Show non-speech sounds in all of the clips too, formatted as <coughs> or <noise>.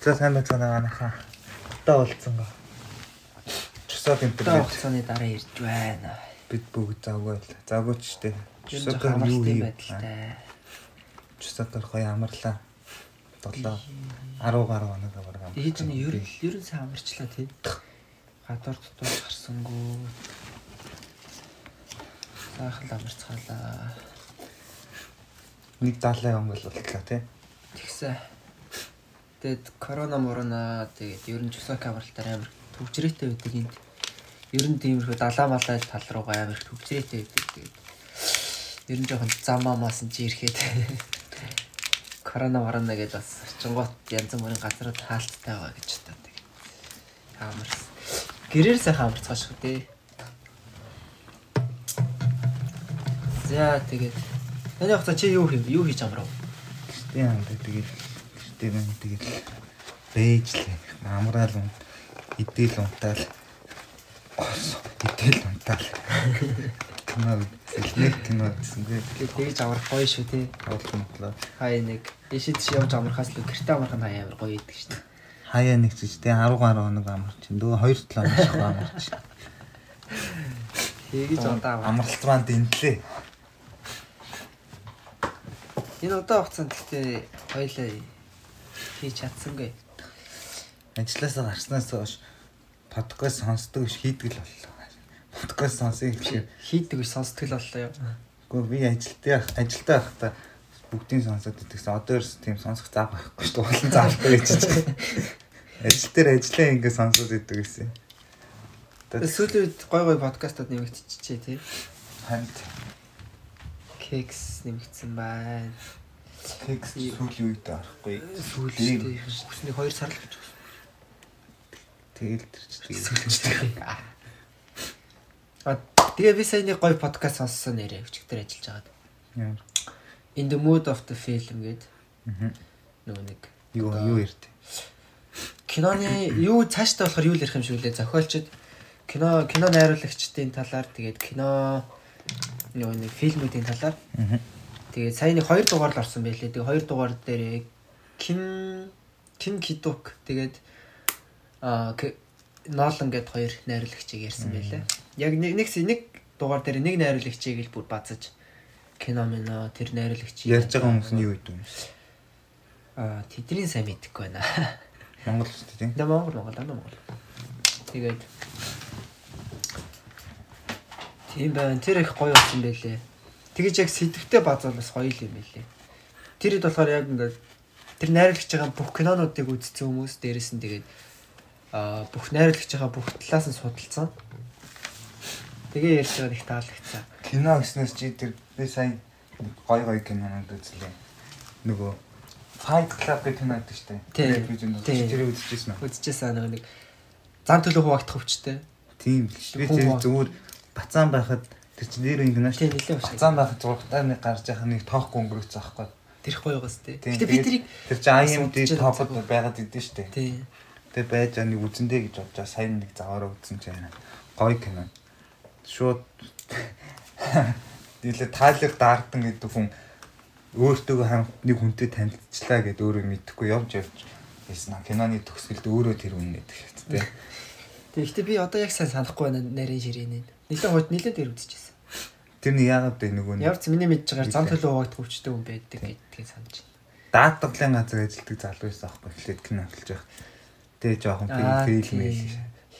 За сайн байцгаана манайхаа. Та болцсон гоо. Чусаад Одоо хугацааны дараа ирж байна. бид бүгд завгүй л. Завгүйч штэ. Чусаад юу хийв? байдалтай. Чусаад гоё амарлаа. 7 10 гаруй хоног аварга. Ийж нь ер ер нь сайн амарчлаа тий. Гадуур дутууж гарсангүй. Сайхан амарцгаалаа. нэг 70 он бол болтлоо тий. Тэгсэн. Тэгэд корона морона тэгээд ер нь чусак авралтаар амар төвчрээтэй байдаг энд. Ер нь тиймэрхүү далаа малаа тал руугаа амар төвчрээтэй байдаг. Тэгээд ер нь жоохон зам амаас нь чи ирэхэд <laughs> корона морона гэдээ бас орчингоот янз бүрийн газрууд хаалттай байгаа гэж. Тэгээд амарс. Гэрээр сайхан амарцгаа шүү дээ. За тэгээд Таны хугацаа чи юу хийв? Юу хийж амрав? Гэтэ яа тэгээд гэтэ мэн тэгээд бэжлээ. Амраал юм. Идэл унтаал. Идэл унтаал. Кино сэлнэг кино гэсэнгүй. Тэгээд тэгж амрах гоё шүү тий. Бодлоо мотлоо. Хай нэг ишид чи явж амрахаас л гэрте амрах нь хаяа амар гоё идэг шүү дээ. Хаяа нэг ч тий 10 гаруй хоног амарч. Дөө 2 7 хоног шахуу амарч. Тэгж удаа амралт маань дэндлээ. Энэ удаа хугацаанд гэхдээ хоёлаа хийж чадсангүй. Ажлаасаа гарснаас хойш подкаст сонсдог биш хийдэг л боллоо. Подкаст сонсъё гэхээр Хийдэг биш сонсдог л боллоо юу. Гэхдээ би ажилтаа ажилтаа байхдаа бүгдийг сонсоод идэгсэн. Одоо ерөөс тийм сонсох зав байхгүй шүү дээ. Улан заахгүй гэж. Ажил дээр ажиллаа ингэ сонсоод идэг гэсэн. Сүүлийн үед гой гой подкастууд нэмэгдчихжээ тий. Ханд Кекс нэмэгдсэн байна. Текст сүүлийн үед арахгүй. Сүүлийн хүснэг 2 сар л гэж байна. Тэгэл тэр Сүүлийн. А тэгээ би сая нэг гой подкаст сонссон нэрээ өчигдөр ажиллаж байгаад. In the mood of the film гэдэг Мгм. нөгөө нэг Юу юу ярьд. киноны юу цааштай болохоор юу л ярих юм шиг үлээ зохиолчд кино кино найруулагчдын талаар тэгээд кино нөгөө нэг фильмүүдийн талаар Аа. Тэгээд сая нэг хоёр дугаар л орсон байлээ. Тэгээд хоёр дугаар дээр кин кин кидук тэгээд а Нолан гэд хоёр найруулагчийг ярьсан байлээ. Яг нэг нэг дугаар дээр нэг найруулагчийг л бүр базаж кино мэнэ тэр найруулагчийг Ярьж байгаа хүмүүс нь юу гэдэг юм бэ? а тэдний сайн мэдэхгүй байна. <laughs> Монгол шүү дээ тийм. Да Монгол Монгол дандаа Монгол. Тэгээд Тийм байна. Тэр их гоё болсон байлээ. Тэгэж яг сэдвтэй базал бас гоё л юм байлээ. Тэр хэд болохоор яг ингээд тэр найруулагч байгаа бүх кинонуудыг үзсэн хүмүүс дээрэс нь тэгээд аа бүх найруулагч байгаа бүх талаас нь судалсан. Тэгээ ярьж байгаа их таалагдсан. Кино гэснээс чи тэр би сайн гой гой кинонууд үзлээ. Нөгөө Fight Club гэх кино гэдэг шүү дээ. Телевизэнд тэр үзчихсэн үү? Үзчихсэн нөгөө нэг зан төлөв хуваагдах хөвчтэй. Тийм биш. Би Хүн тэр зүгээр бацаан байхад тэр чинь нэр ингэнэ Тийм шүү. нэлээ ууштай. Бацаан байхад зургатаар нэг гарч яхах нэг тоохгүй өнгөрөөц аахгүй. Тэр их гоё байгаас тээ. Тийм, Гэтэ би тэрийг Тэр чинь IMD топод байгаа. байгаад идэв шүү дээ. тий. Тэгээ байж байгаа нэг үзэндээ гэж бодож сайн нэг заваараа үзсэн чинь байна. Гой кино. Шууд Дилээ Тайлер Дарден гэдэг хүн өөртөө хамт нэг хүнтэй танилцчлаа гэдээ өөрөө мэдэхгүй явж явж ясна. Киноны төгсгөлд өөрөө тэр үнэ гэдэг шүү дээ. Тэгэхдээ би одоо яг сайн санахгүй байна нарийн ширээний. Нилээ хойд нилээ дээр үзчихсэн. Тэр нь яагаад вэ нөгөө Ямар ч миний мэдж байгаа зам төлөв хуваагдах хөвчтэй хүн байдаг гэдгийг санаж байна. даатгалын газар ажилладаг залуу байсан аахгүй эхлээд кино эхэлж байх. Тэгээ жоохон тийм. мэл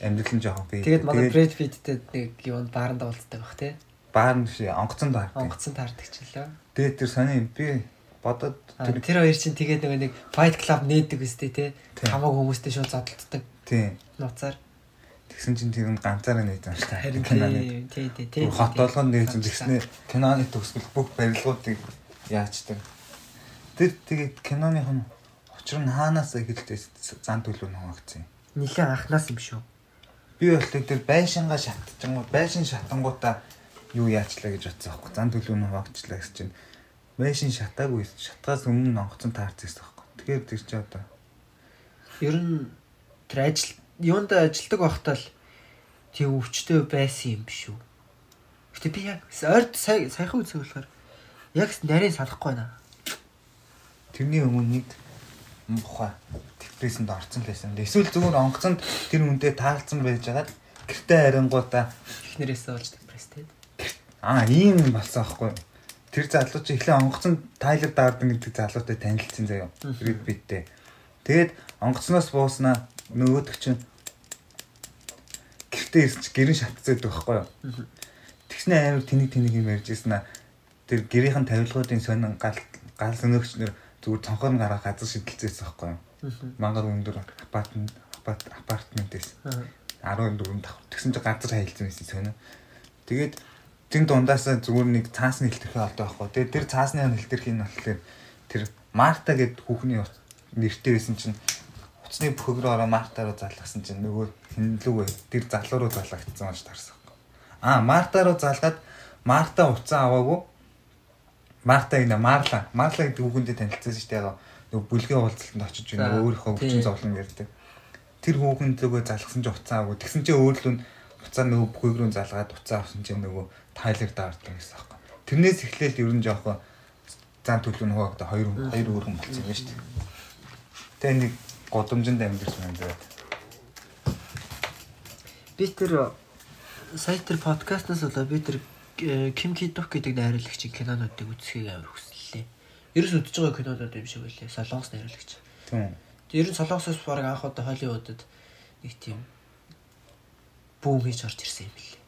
амьдрал нь жоохон би. Тэгээд манай Брэд Питтэй нэг юунд бааранда уулздаг байх тий. баар нь шиг онгоцон даа. Онгоцсон таардаг ч лээ. Тэгээд тэр сони би бодоод Тэр тэр хоёр чинь тэгээд нөгөө нэг Fight Club нээдэг үстэй тий. Хамаагүй хүмүүстэй шууд зодтолдог тийм нууцаар. Тэгсэн чинь тэр нь ганцаараа нээж байгаа шүү дээ. Харин киноны. тий тий тий. Хот болгонд нээж тэгснээр киноны төгсгөл бүх барилгуудыг яачдаг. Тэр тэгээд киноны хон учир нь хаанаас эхэлдээ зан төлөв нь хуваагдсан юм. Нилээ анхнаас юм шүү. Би бол тэр байшингаа шатчихсан. Байшин шатангуудаа юу яачлаа гэж бодсон аахгүй. Зан төлөв нь хуваагдчихлаа гэсэн чинь байшин шатаагүй шатгаас өмнө онгоцон таарч байсан аахгүй. Тэгэхээр тэр чи одоо Ер нь тэр ажил юундаа ажилдаг байхдаа л тийм өвчтөй байсан юм биш үү? Гэтэ би яг ойрд сая саяхан үзэх болохоор яг нарийн санахгүй байна. тэрний өмнө нэг ухаа депрессэнд орсон л байсан. Эсвэл зүгээр онгоцонд тэр хүнтэй таалцсан байж байгаад гэртээ харингуудаа эхнэрээсээ болж депресстэй. аа ийм болсон аахгүй юу? Тэр залуу чи эхлээ онгоцонд Тайлер Дарден гэдэг залуутай танилцсан заяа. Рэд биттэй. Тэгээд онгоцноос бууснаа нөгөөдөг чинь гэртээ ирсч гэрэн шатцээд байхгүй юу? Тэгснэ амар тэнийг тэнийг юм ярьжсэн аа. Тэр гэрийнхэн тавилгуудын сонин гал гал сөнөгчнөр зүгээр цонхоор гараа газар шидэлцээсэн байхгүй юу? Мангар өндөр апартмент апартмент байсан. 14 давхар. Тэгсэн чинь газар хаялцсан байсан сонио. Тэгээд тэн дундаас зүгээр нэг цаасны хэлтэрхий олдог байхгүй. Тэгээд тэр цаасны хэлтэрхий нь болохоор тэр Марта гэд хүүхний нэртэй байсан чинь уцны рүү ороо Марта руу залгасан чинь нөгөө хинлүүгээ тэр залуу руу залгагдсан гэж тарсан. Аа Марта руу залгаад Марта уцаа аваагүй. Марта гинэ Марла. Марла гэдэг хүүхэндээ танилцсан шүү дээ. Нөгөө бүлгийн уулзалтанд очиж байна. Өөрийнхөө хүчин зовлон ярьдаг. Тэр хүүхэнд нөгөө залгасан чинь уцаа аваагүй. Тэгсэн чинь өөрлөө уцаа нөгөө бөхөг рүү залгаад уцаа авсан чинь нөгөө Тайлер даардаг гэсэн аахгүй. Тэрнээс эхлээл ер нь жоохон зан төлөв нөгөө одоо хоёр хоёр өөрхөн болсон юм шүү дээ. Тэгээ нэг годомжинд амьдэрсэн юм байна. Би тэр сая тэр подкастнаас болоо би тэр Ким Кидок гэдэг найруулагчийн кинонуудыг үзэхийг амар хүсэллээ. Ерөөс үзэж байгаа кинонууд юм шиг байлээ. Солонгос найруулагч. Тийм. Ер нь Солонгосоос баг анх удаа Холливуудад нэг тийм бүүм хийж орж ирсэн юм билээ.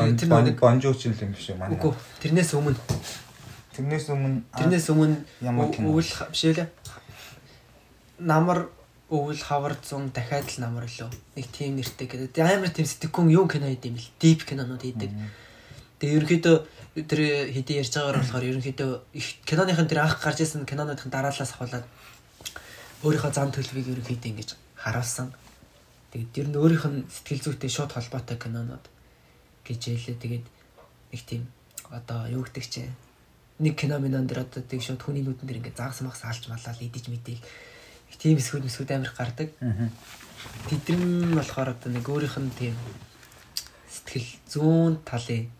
Тэгээд тэр нэг бонжууч юм биш үү манай. Үгүй тэрнээс өмнө Тэрнээс өмнө тэрнээс өмнө ямар кино? өвөл бишээлээ. Намар өвөл хавар зун дахиад л намар лөө. Нэг тийм нэртэй гэдэг. Амар тийм сэтгэхүн юу кино хийдэм бил. Deep кинонууд хийдэг. Тэгээ ерөнхийдөө тэр хэдий ярьж байгаагаар болохоор ерөнхийдөө их киноныхын тэр анх гарч ирсэн киноныхын дараалаас авахлаад өөрийнхөө зан төлөвийг ерөнхийдөө ингэж харуулсан. Тэгээд ер нь өөрийнх нь сэтгэл зүйтэй шууд холбоотой кинонууд гэж хэлээ. Тэгээд нэг тийм одоо юу гэдэг чинь нэг кино минон дээр одоо тэг шууд хүний нүдэн дээр ингээд заагс магс алж малаад идэж мэдээл их тийм эсгүүд мэсгүүд амир гардаг. Тэдэн болохоор одоо нэг өөрийнх нь тийм сэтгэл зүүн талын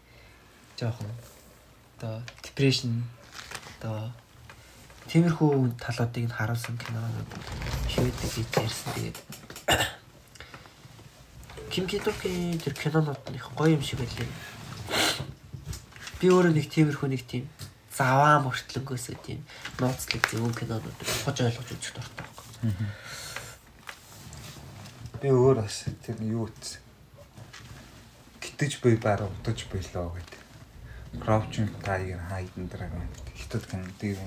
жоохон одоо депрешн одоо тиймэрхүү талуудыг нь харуулсан кинонууд шивэдэг гэж ярьсан. Тэгээд <coughs> Ким Кидоки тэр кинонууд нь их гоё юм шиг байлээ. Би өөрөө нэг тиймэрхүү нэг тийм заваа мөртлөнгөөсөө тийм нууцлаг зөвөн кинонууд хож ойлгож үзэх дуртай. Би өөр бас тэр юу ütсэн. Гитэж буй бараа утаж буйлоо гэдэг. Crouching Tiger, Hidden Dragon хятад кино дээр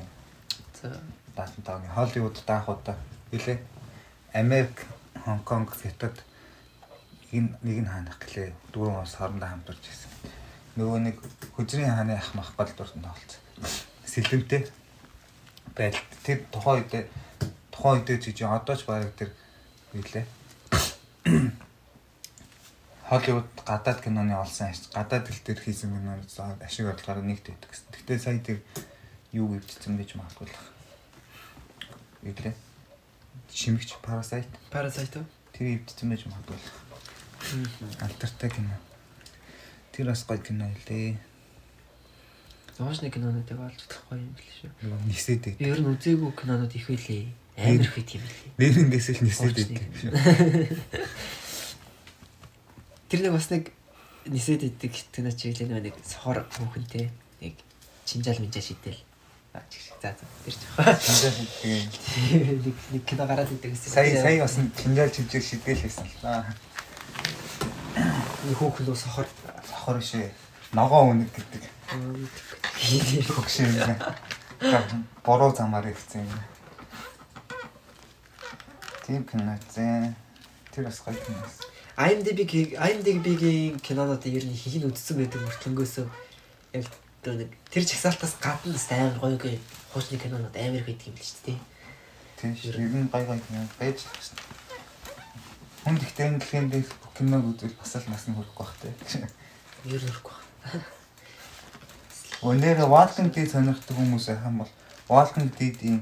За даасан тааны Холливуд даах удаа хэлээ. Америк, Хонконг, хятад нэг нэг нь хаанах гэлээ дөрвөн улс хоорондоо хамтарч ирсэн. Нөгөө нэг хөзрийн хааны ах мах гол дуртанд тоолцсон. Сэлэмтэй байдал тэр тухайн үед тухайн үед чи одоо ч баг тэр хэлээ. <coughs> Холливуд гадаад киноны олсон гадаад хэл дээр хийсэн кинонууд ашиг орлогоор нэгт өгдөг гэсэн. Гэтэ сая тэр юу өвдсөн гэж магадгүй л. Иглээ. Шимэгч Parasite Parasite уу? тэр өвдсөн байж магадгүй л. Альтертай кино. Тэр бас гоё кино хэлээ. Зоошны кинонуудыг олж чадахгүй юм биш үү? Нисээд ер нь үзээгүй кинонууд их байлээ. Амар байт юм билээ. Нэрнээс л нисээд байдаг шүү. <laughs> Тэр нэг бас нэг нисээд идэг кино чиглэл нэг сохор хүүхэнтэй нэг чинжаал минжаа шидэл. За за тэр ч яхаа. Нэг нэг кино гараад идэг гэсэн. Сая сая бас чинжаал чижиг шидгээл хийсэн л аа. нэг хүүхэн лөө сохор Сохор шээ. Ногоо үнэг гэдэг. Хөгшин юм. <laughs> Бороо замаар ихсэн юм. Тийм кино зэн. Тэр бас гоё кино. IMDb IMDb-гийн кинонуудыг ер нь хин үзсэн байдаг мөртлөнгөөсөө яг одоо нэг тэр чагсаалтаас гадна амар гоё гоё хуучны кинонууд амар байдаг юм л шүү дээ. Тийм шүү. Ер нь гоё гоё кино байж л гэсэн. Хүн ихтэй дэлхийн дээр киног үзвэл бас л нас нь хүрэхгүй бах тий. Ер нь өрөхгүй байна. Өнөөдөр Walking Dead сонирхдаг хүмүүс ахын бол Walking Dead-ийн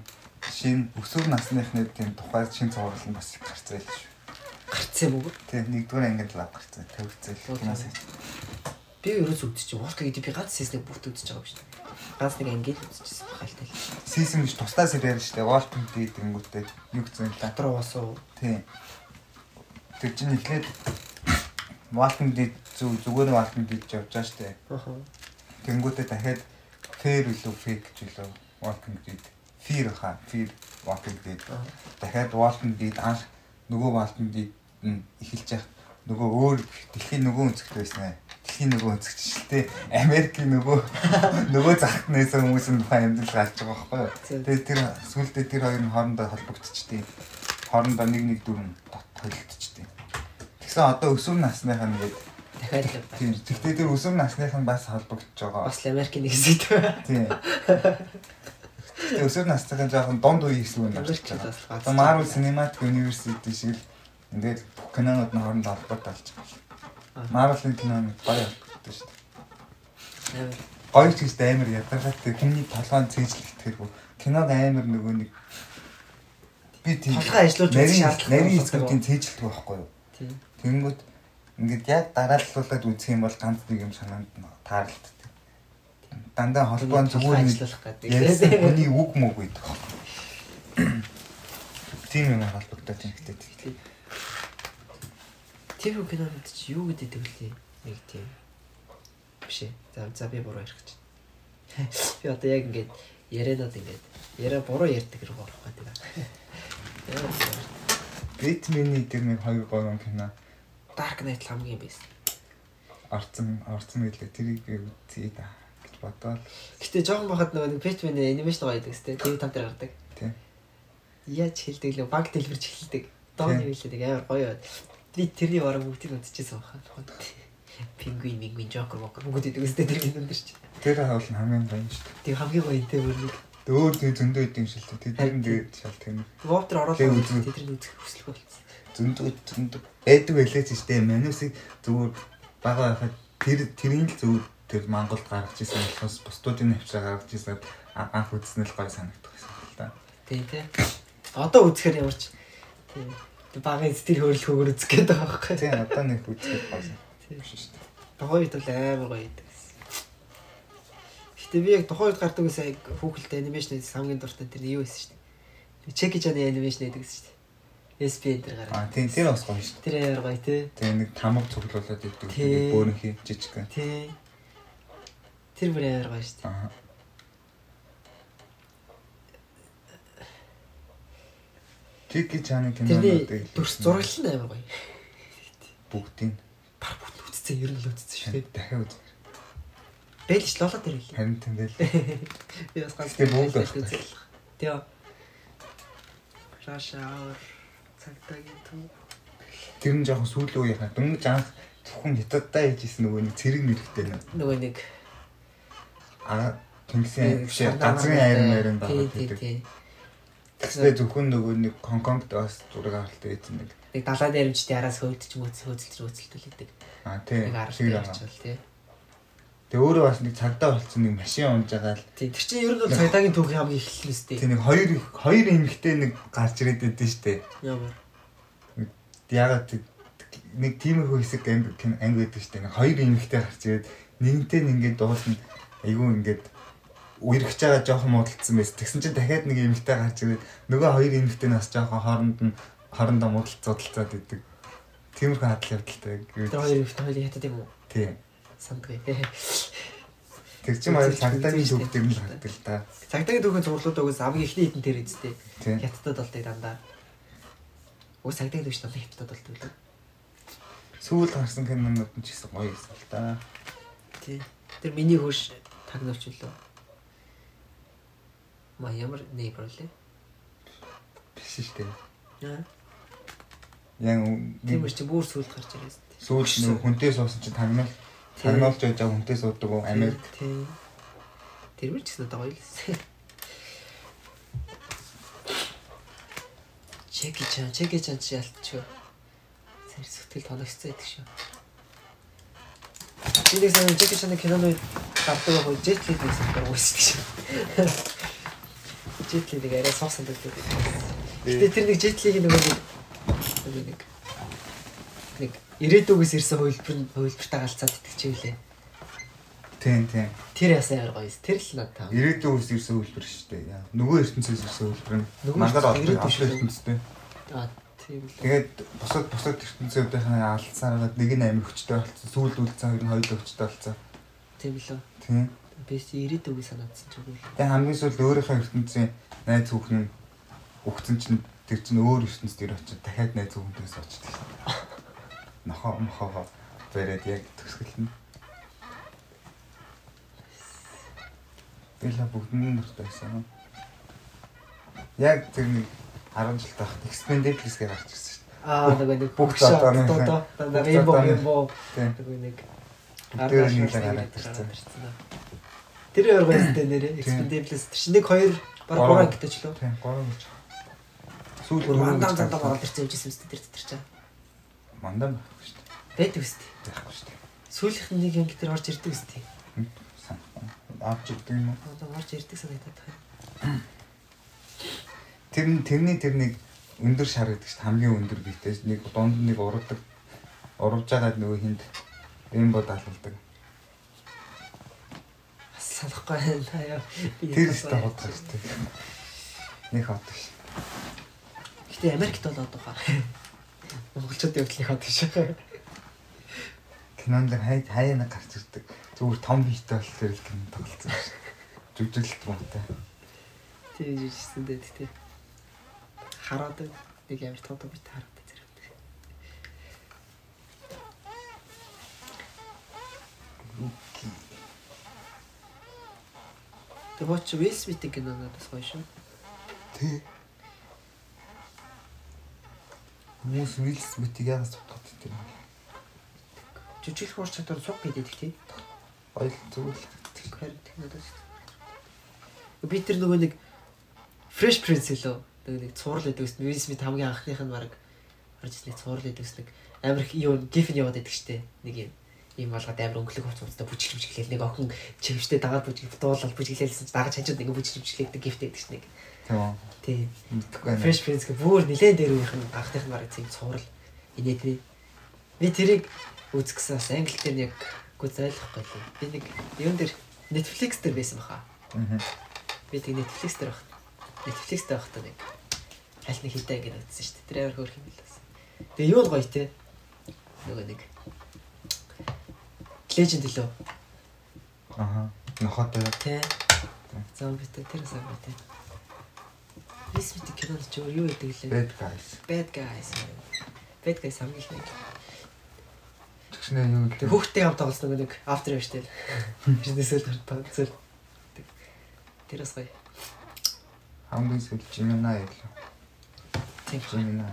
шинэ өсвөр насныхны тийм тухай шинэ зураг нь бас гарцаа л шүү. Гарцсан юм уу? Тийм нэгдүгээр ангид л гарцаа тавигцаа кино сайт. Би ерөөс үдчих Walking гэдэг би ганц сеснийг бүрт үдчих байгаа шүү. Ганц нэг ангид үдчихсэн хальтай. season гэж тусдаа сэрээр штэ Walking Dead гэнгүүтээ юу гэсэн л Дотор уусуу. тий. Тэр чинь эхлээд Walking Dead зүг зүгээр Dead ч явж байгаа штэ. Тэнгүүтээ дахиад Fair үлээ Fake ч үлээ Walking Dead. Fear хаа Fear Walking Dead. Дахиад Walking Dead анх нөгөө Walking Dead нь эхэлж яах нөгөө өөр дэлхийн нөгөө өнцгт байсан аа. Дэлхийн нөгөө өнцгт шүү дээ. Америкийн нөгөө <laughs> нөгөө захад нээсэн хүмүүсийн тухайн амьдрал гарч байгаа байхгүй юу? Тэгээд тэр сүултээ тэр хоёр нь хоорондоо холбогдчихтiin. Хоорондоо нэг нэг дүрм толилдчихтiin. Тэгсэн одоо өсвөр насных нь гээд Дахиад тийм. Тэгтээ тэр өсвөр насных нь бас холбогдож байгаа. Бас Америкийн нэг хэсэг. Тийм. <laughs> Тэгтээ өсвөр насных нь жоохон донд үеийн хэсэг юм байна. Одоо Marvel Cinematic University шиг л ингээд бүх кинонууд нь хоорондоо холбоотой болж байгаа. Аа. Marvel-ын кинонууд гоё холбоотой шүү дээ. Гоё ч гэжтэй амар ядаргаатай хүний толгойн цээжлэгдэхэргүй. Киног амар нөгөө нэг би тийм Толгой ажиллуулж үзэх нарийн эзгүүдийн цээжлэгдэх байхгүй юу? Тийм. Тэнгүүд ингээд яг дарааллуулаад үзэх юм бол ганц нэг юм санаанд нь тааралддаг. Дандаа холбоо зүгээр нэг ажиллуулах гэдэг. хүний үг мөг байдаг. Тийм юм холбогдоод тийм гэдэг. Тэр кинонд чи юу гэдэг вэ? Нэг тийм биш ээ. За за би буруу ярих гэж. Би одоо яг ингээд ярианууд ингээд яриа буруу ярьдаг хэрэг болох гэдэг. Бэтмений тэр нэг хоёр гол кино Dark Knight хамгийн бэст. орцсон орцсон гэлээ тэрийг үзье да бодоод Гэтэ жоохон бахад нөгөө нэг Batman-ийн анимашн байдаг сте. TV там дээр гардаг. тийм. Яаж хэлдэг лээ баг дэлгэрч хэлдэг. Дооны хэлдэг амар гоё байд. Би тэрний бараг бүгдийг үзчихсэн баха. Пингвин, мингвин, Joker, Walker бүгд идэг үстэй тэр кинонд дэр чи. Тэр нь хамгийн гоё шүү дээ. Тэг хамгийн гоё энэ бүр нэг Өөр тэг зөндөө идэм шил тэ тэр нь тэгээд шал тийм Воптер ороод Тэг үзэн. тэдний үзэх хүсэлгүй болсон. зөндөө зөндөө байдаг байлээ ч штэ манусыг зүгээр бага байхад тэр тэрийн л зүгээр тэр Монголд гаргаж ирсэн болохоос бусдуудын навчраа гаргаж ирсэн анх үзсэн л гоё санагдах байсан л та. Тийм тий. Одоо үзэхээр ямар ч тийм багын сэтгэл хөдлөл хөгөр үзэх гээд байгаа байхгүй. Тийм одоо нэг үзэх гоё биш шүү дээ. Тухайн үед бол амар гоё байдаг. Гэтэ би яг тухайн үед гардаг гэсэн яг хүүхэлтэй анимашн хамгийн дуртай тэр юу байсан шүү дээ. Чеки чаны анимашн гэсэн шүү дээ. SPN дээр гараад. А тийм тэр бас гоё шүү дээ. Тэр амар гоё тий. Тэгээ нэг тамга цуглуулад идэг Тийм. бөөрөнхий жижиг. Тий. Тэр бүр амар гоё шүү дээ. Аа. Чики чаны Тэрний кинонуудыг дүрс зураглал нь амар гоё. бүгдийн Баг бүгд үтцсэн ер нь л үтцсэн шүү дээ. дахиад үз. Бэлж лолоо дээр хэлээ. Харин тийм байл. <laughs> Би бас ганц Тэгээ бүгд байлаа байна. Тэгээ. Рашаар цагтаагийн төв. Тэр нь жоохон сүүлийн үеийн дөнгөж анх зөвхөн хятадтай хийжсэн нөгөө нэг цэрэг нэрхтэй нэ. Нөгөө нэг А тэнгисийн биш газрын айрын айрын Тий, байгаа тий, гэдэг. тий. Тэгсээ зөвхөн нөгөө нэг Хонконгт бас зураг авалтай байсан нэг. Нэг далайн дээрэмчтэй араас хөөдч мөц хөөцөлж хөөцөлтүүлдэг. А тий. Нэг арга шиг очивол тий. Тэгээ өөрөө бас нэг цагдаа болцсон нэг машин унж байгаа л Тий. Тэр чинь ер нь бол цагдаагийн түүхийн хамгийн эхлэл үстэй. тий нэг хоёр хоёр эмэгтэй нэг гарч ирээд байдсан штэ. Ямар. Ягаад нэг тиймэрхүү хэсэг анги анги байдаг штэ. Нэг хоёр эмэгтэй гарч ирээд нэгнтэй нь ингээд дуулна айгүй ингээд үерхэж байгаа жоохон муудалцсан байсан. Тэгсэн чинь дахиад нэг эмэгтэй гарч ирээд нөгөө хоёр эмэгтэй нас жоохон хооронд нь хоорондоо муудалцуудалцаад идэг. Тиймэрхүү хадал явдалтай. Тэр хоёр ихтэй хоёрын хятад юм уу? Тий. Сандгүй. Тэр чинь маяг цагдаагийн төвдөр нь л хардаг л да. Цагдаагийн түүхийн зурлууд угс хамгийн эхний хитэн тэр. Тий. Хятадд болдог дандаа. Уус цагдаагийн түүш дандаа хятадд болдог лээ. Сүүл гарсан кинонууд нь ч гэсэн гоё байсан л да. Тий. Тэр миний хөөш тагнавч үлээ. Ма ямар нейбер лээ. Биш шүү дээ. Аа. Яг Тиймэр чи бүр сүлд гарч ирээс. сүүл нэг хүнтэй суусан чинь тагнал тагнуулж байж байгаа хүнтэй суудаг уу Америк Тий. Тэр мөр ч гэсэн одоо гоё л байсан. Чеки чан, чеки чан чи ялтчихё. Сэр сэтгэл тоногцсон байдаг шүү. Би нэг чеки чаны киноны гардаг байгаа жетлиг нэг сандар уусдаг шүү. Жетлиг нэг арай суусан байдаг. Гэтэ тэр нэг жетлиг нөгөө нэг нэг нэг ирээдүгээс ирсэн хувилбар нь хувилбартаа галзаад идэх чи үлээ. Тийм тийм. Тэр ясаа яар гоё. Тэр л надад таа. Ирээдүйн үс ирсэн үйлдвэр шүү дээ. Нөгөө ертөнцөөс ирсэн үйлдвэр нь олж ирээдүйн ертөнцтэй. Аа тийм л. Тэгээд бусад бусад ертөнцүүдийн алдсараад нэг нь амир хүчтэй болсон. Сүүл үлдсэн хоёр нь хоёул хүчтэй болсон. Тийм лөө. Тийм. Бэс ирээдүгөө санаадсан ч үгүй. Тэгээд хамгийн сүүлд өөрийнхөө ертөнцийн найз хүүхэн нь өгцөн чинь тэр чинь өөр ертөнцид ир очиж дахиад найз хүүхэндээс очдог. Нохоо мохоо бэрээд яг төсгөл нь. Била бүгдний нуртай байсан. Яг тэр нэг 10 жил тахт Expendables гэж гарч ирсэн шүү Аа нөгөө нэг бүх бүгшаа дотооны доо доо. бүх Нөгөө юм боо дээ. Нөгөө нэг Бүгдээр нэг л гараад ирсэн. Тэр хоёр байсантай нэрээ Expendables тэр чинь нэг хоёр баг Гурван. гурван гэдэг ч лөө. Тийм, гурван гэж. Сүүл Бүр гурван мандам гэж зандаа ороод ирсэн юм жисэн үстэй тэр тэр чаа. Мандам байхгүй шүү дээ. Байдаг үстэй. Байхгүй шүү дээ. Сүүлийнх нь нэг юм тэр орж ирдэг үстэй. Санахгүй. Авч ирдэг юм уу? Одоо орж ирдэг санагдаад байна. <clears throat> Тэр нь тэрний тэр нэг өндөр шар гэдэг чинь хамгийн өндөр биетэй нэг дунд нэг урагдаг. Урвж байгаа нөгөө хинд рембо даалгалдаг. Бас санахгүй байна яа. Тэр ихтэй шүү дээ. Нэг ходог ш. Гэтэ Америкт бол одоо хаа. Монголчуудын их хот шүү. Кинонд л хай хаяана гарч ирдэг. Зүгээр том биетэй болохоор л кино тоглолцсон ш. Жүжиглэлт муутай. Тийм жижигсэн дээ тий. Хараад нэг амар тоо тоо бит хараад зэрэг. Тэг боч Will Smith-ийн кино надад гоё шүү. Тэ. Хүмүүс Will Smith-ийг яагаад сутгаад тийм бэ? Жижиг хурц чадвар цуг гэдэг тий. Ойл зүгээр л. Тэгэхээр тэг надад. Би тэр нөгөө нэг Fresh Prince лөө нөгөө нэг цуврал гэдэг үст Will Smith хамгийн анхных нь баг орж ирсэн цуврал гэдэг үст нэг амар их юу гиф нь яваад байдаг штэ. Нэг юм ийм болгоод амар өнгөлөг хувц хувцтай бүжиглж бүжиглээл нэг охин чивштэй дагаад бүжиг дуулаад бүжиглээлсэн чи дагаж хажууд нэг бүжиглж бүжиглээдэг гифт байдаг ш нэг. Тийм. Мэдхгүй байна. Fresh Prince гэх бүр нилээн дээр үеийнх нь анхных нь баг тийм цуврал инээдний. Би тэрийг үзгэсэн бас англи дээр яг үгүй зайлахгүй лээ. Би нэг юун дээр Netflix дээр байсан баха. Аа. Би тэг Netflix дээр баг. Netflix дээр багтаа нэг аль нэг хитэ ингэ үзсэн шүү дээ. Тэр амар хөөрх юм билээс. Тэгээ юу гоё те. Нөгөө нэг Legend лөө. Аха. Нохотой. Тэ. Зомбитэй тэр зомбитэй. Висмит кинонд ч юу яадаг лээ. Bad guys. Bad guys. Bad guys хамгийн их нэг. Тэгшнээ юу Тэг хүүхдтэй хамт тоглосон нэг after штэ. Бизнесэл тоглосон. Тэр бас гоё. хамгийн сүүл Gemini ялаа. Тийм. Gemini.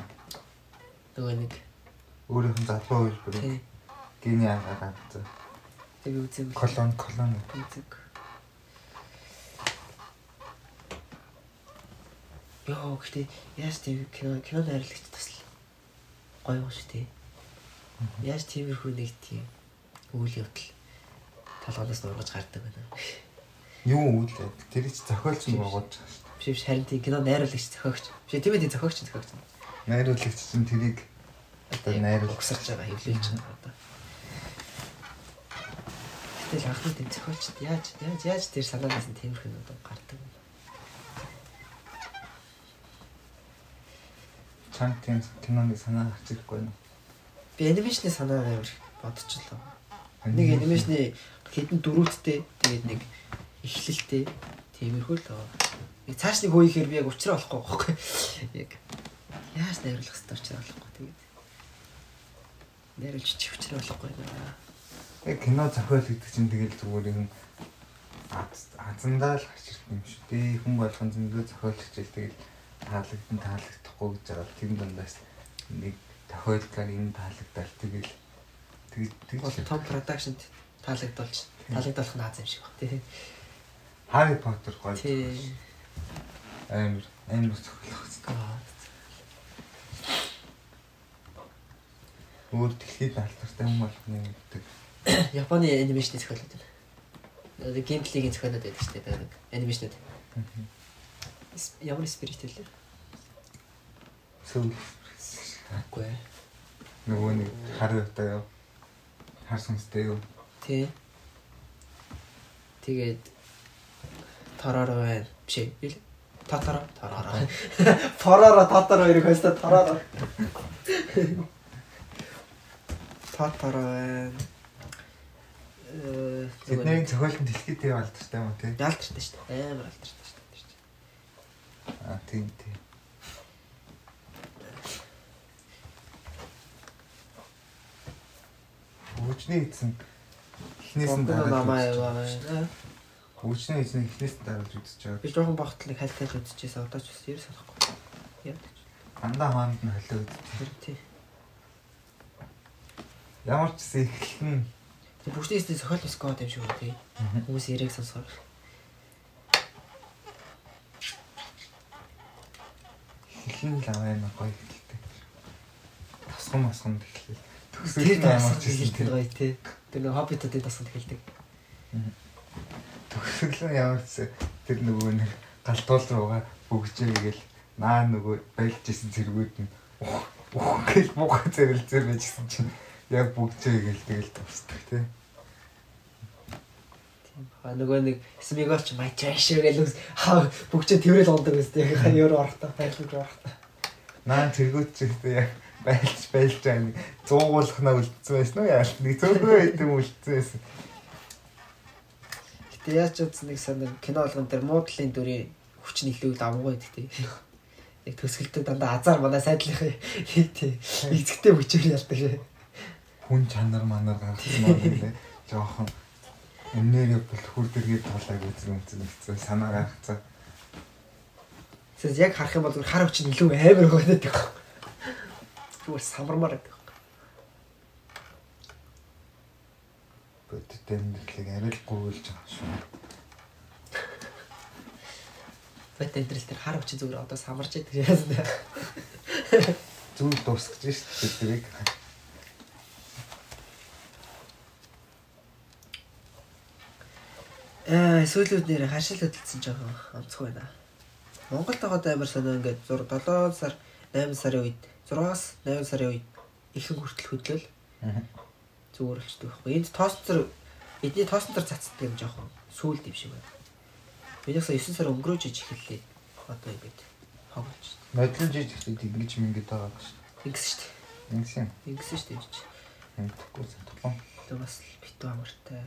Нөгөө нэг Өөрийнх нь залуу үйл бүр тий. гений агаад авсан. Тэг үзэм. Колон колон. Үзэг. Яа, гэхдээ яаж тийм кино кино найрлагч бас л гоё юм шүү дээ. Яаж тиймэрхүү нэг тийм үйл явдал толгоноос нургаж гардаг байна. Юу үйл тэр чи зохиолч нь байгуулж байгаа шүү дээ. Биш биш харин тийм кино найруулагч зохиогч. Биш тийм ээ зохиогч зохиогч. Найруулагч чинь тэрийг одоо найруулах. угсарч байгаа хэвлэлж байгаа одоо. Гэтэл анхны тийм зохиолчд яаж яаж яаж тэр санаанаас нь тиймэрхүү нь одоо гардаг юм. Чам тийм киноны санаа гарч ирэхгүй нэ. Би анимашны санаа амар их бодчихлоо. Нэг анимашны хэдэн дөрүүдтэй тэгээд нэг эхлэлтэй тиймэрхүү л аа. Нэг цааш нэг хөөе би яг уучраа болохгүй байхгүй. Яг яаж найруулах хэвээр уучраа болохгүй тэгээд. Найруулж чи уучраа болохгүй наа. Яг кино зохиол гэдэг чинь тэгэл зүгээр юм азандаа л гарч ирэх юм шүү дээ. Хүн болгон зөндөө зохиолч хэл тэгэл таалагдсан таалагдахгүй гэж байгаа. Тэр дундаас нэг тохиолдлоор энэ таалагдал тэгэл тэг Бол тэг том продакшнд таалагдуулж таалагдуулах нь аз юм шиг баг тий. Harry Potter гоё. Тий. Амар амар зохиолч. Өөр дэлхийд алдартай хүн болгоны гэдэг. <coughs> Японы анимашны зохиолууд байна. Одоо геймплейгийн зохиолууд байдаг шүү дээ. Нэг анимашнууд. Ямар спирит хэлээ? Сүүл Үгүй ээ. нөгөө нэг хар өтэй юу? Хар сүнстэй юу? Тий. Тэгээд Тороро байна. Биш ээ. Татаро, Тороро. Тороро, Татаро хоёрыг хойстой Тороро. Татаро байна. Тэдний зохиолын дэлхийд тийм алдартай юм уу тий? ялдартай шүү дээ. Амар алдартай шүү дээ. Аа тийм тийм. Хүчний эзэн эхнээс нь байна. Хүчний эзэн эхнээс нь дараад үзэж байгаа. Би жоохон багтал нэг хальтаж үзчихээс одоо ч бас ер санахгүй. Яа. Андаа хаанд нь холио үзэж. Тэр тий. Ямар ч гэсэн эхлэн Бүхний эсний зохиол бас гоод юм шиг үү. Хүмүүс яриг сонсохоор. эхлэн л аваа нэг гоё хэлдэг. Тасгам. Тэр Төгсгөл нь ямар ч хэлдэг гоё тий. Тэр нэг хоббитуудын тасгал хэлдэг. төгсгөл нь ямар ч тэр нөгөө нэг галтуул руугаа бүгжээ гээл наа нөгөө байлж исэн зэргүүд нь ух гэл муухай зэрэлзэр байжсэн чинь яг бүгжээ гээл тэгэл тусдаг тий. А нөгөө нэг смигол ч май чааш гэл хаа бүгчээ тэрэл ундаг үстэй ер орохдоо байлгүй орохдоо. Наа зэргүүд ч ихтэй яг байлж байлж байгаа нэг зуугуулхнаа үлдсэн байсан уу яа нэг зөөгөө идэм үлдсэн байсан. Гэтэ яаж ч үзсэн нэг санаа кино болгон дээр муудлын дүрийн хүч нөлөөг давмгүй гэдэг тий. Яг төсгөлтөд дандаа азар манай сайдлынхаа <laughs> тий. Эцэгтэй хүчээр ялдаг шээ. Хүн чанар манар гарсан юм лээ. Жохон өмнөр бол хүр дэргээ толайг үзэн үзэн гэсэн санаа гаргацаа. Тэгээс яг харах юм бол хар хүч нөлөө амар өгөөд байдаг. Зүгээр самармаар байдаг. Бодит амьдралыг арай л гуйлж байгаа шүү. Бат энтрэл тэр хар хүч зүгээр одоо самарч байдаг яасан. Зүйл дуусгаж шүү дээ тэрийг. Аа сүүлүүд нэр хашил хөдөлсөн жоохон онцгүй байна. Монголд байгаад амар сонио ингээд 6 7 сар 8 сарын үед 6-аас 8 сарын үед ихэнх хүртэл хөдлөл зүгээр болчтой байхгүй. Энд тоосцор эдний тоосцор цацдаг юм жоохон сүүлд юм шиг байна. Бидээс 9 сар өнгөрөөж иж эхэллээ. Одоо ингээд хогч. Модлон жижигтэй ингэж мингэд байгаа шүү. Ингэсэн шүү. Ингэсэн. Ингэсэн шүү дээ. гэж. Ингэхгүй санахгүй. Тэр бас битүү амартай.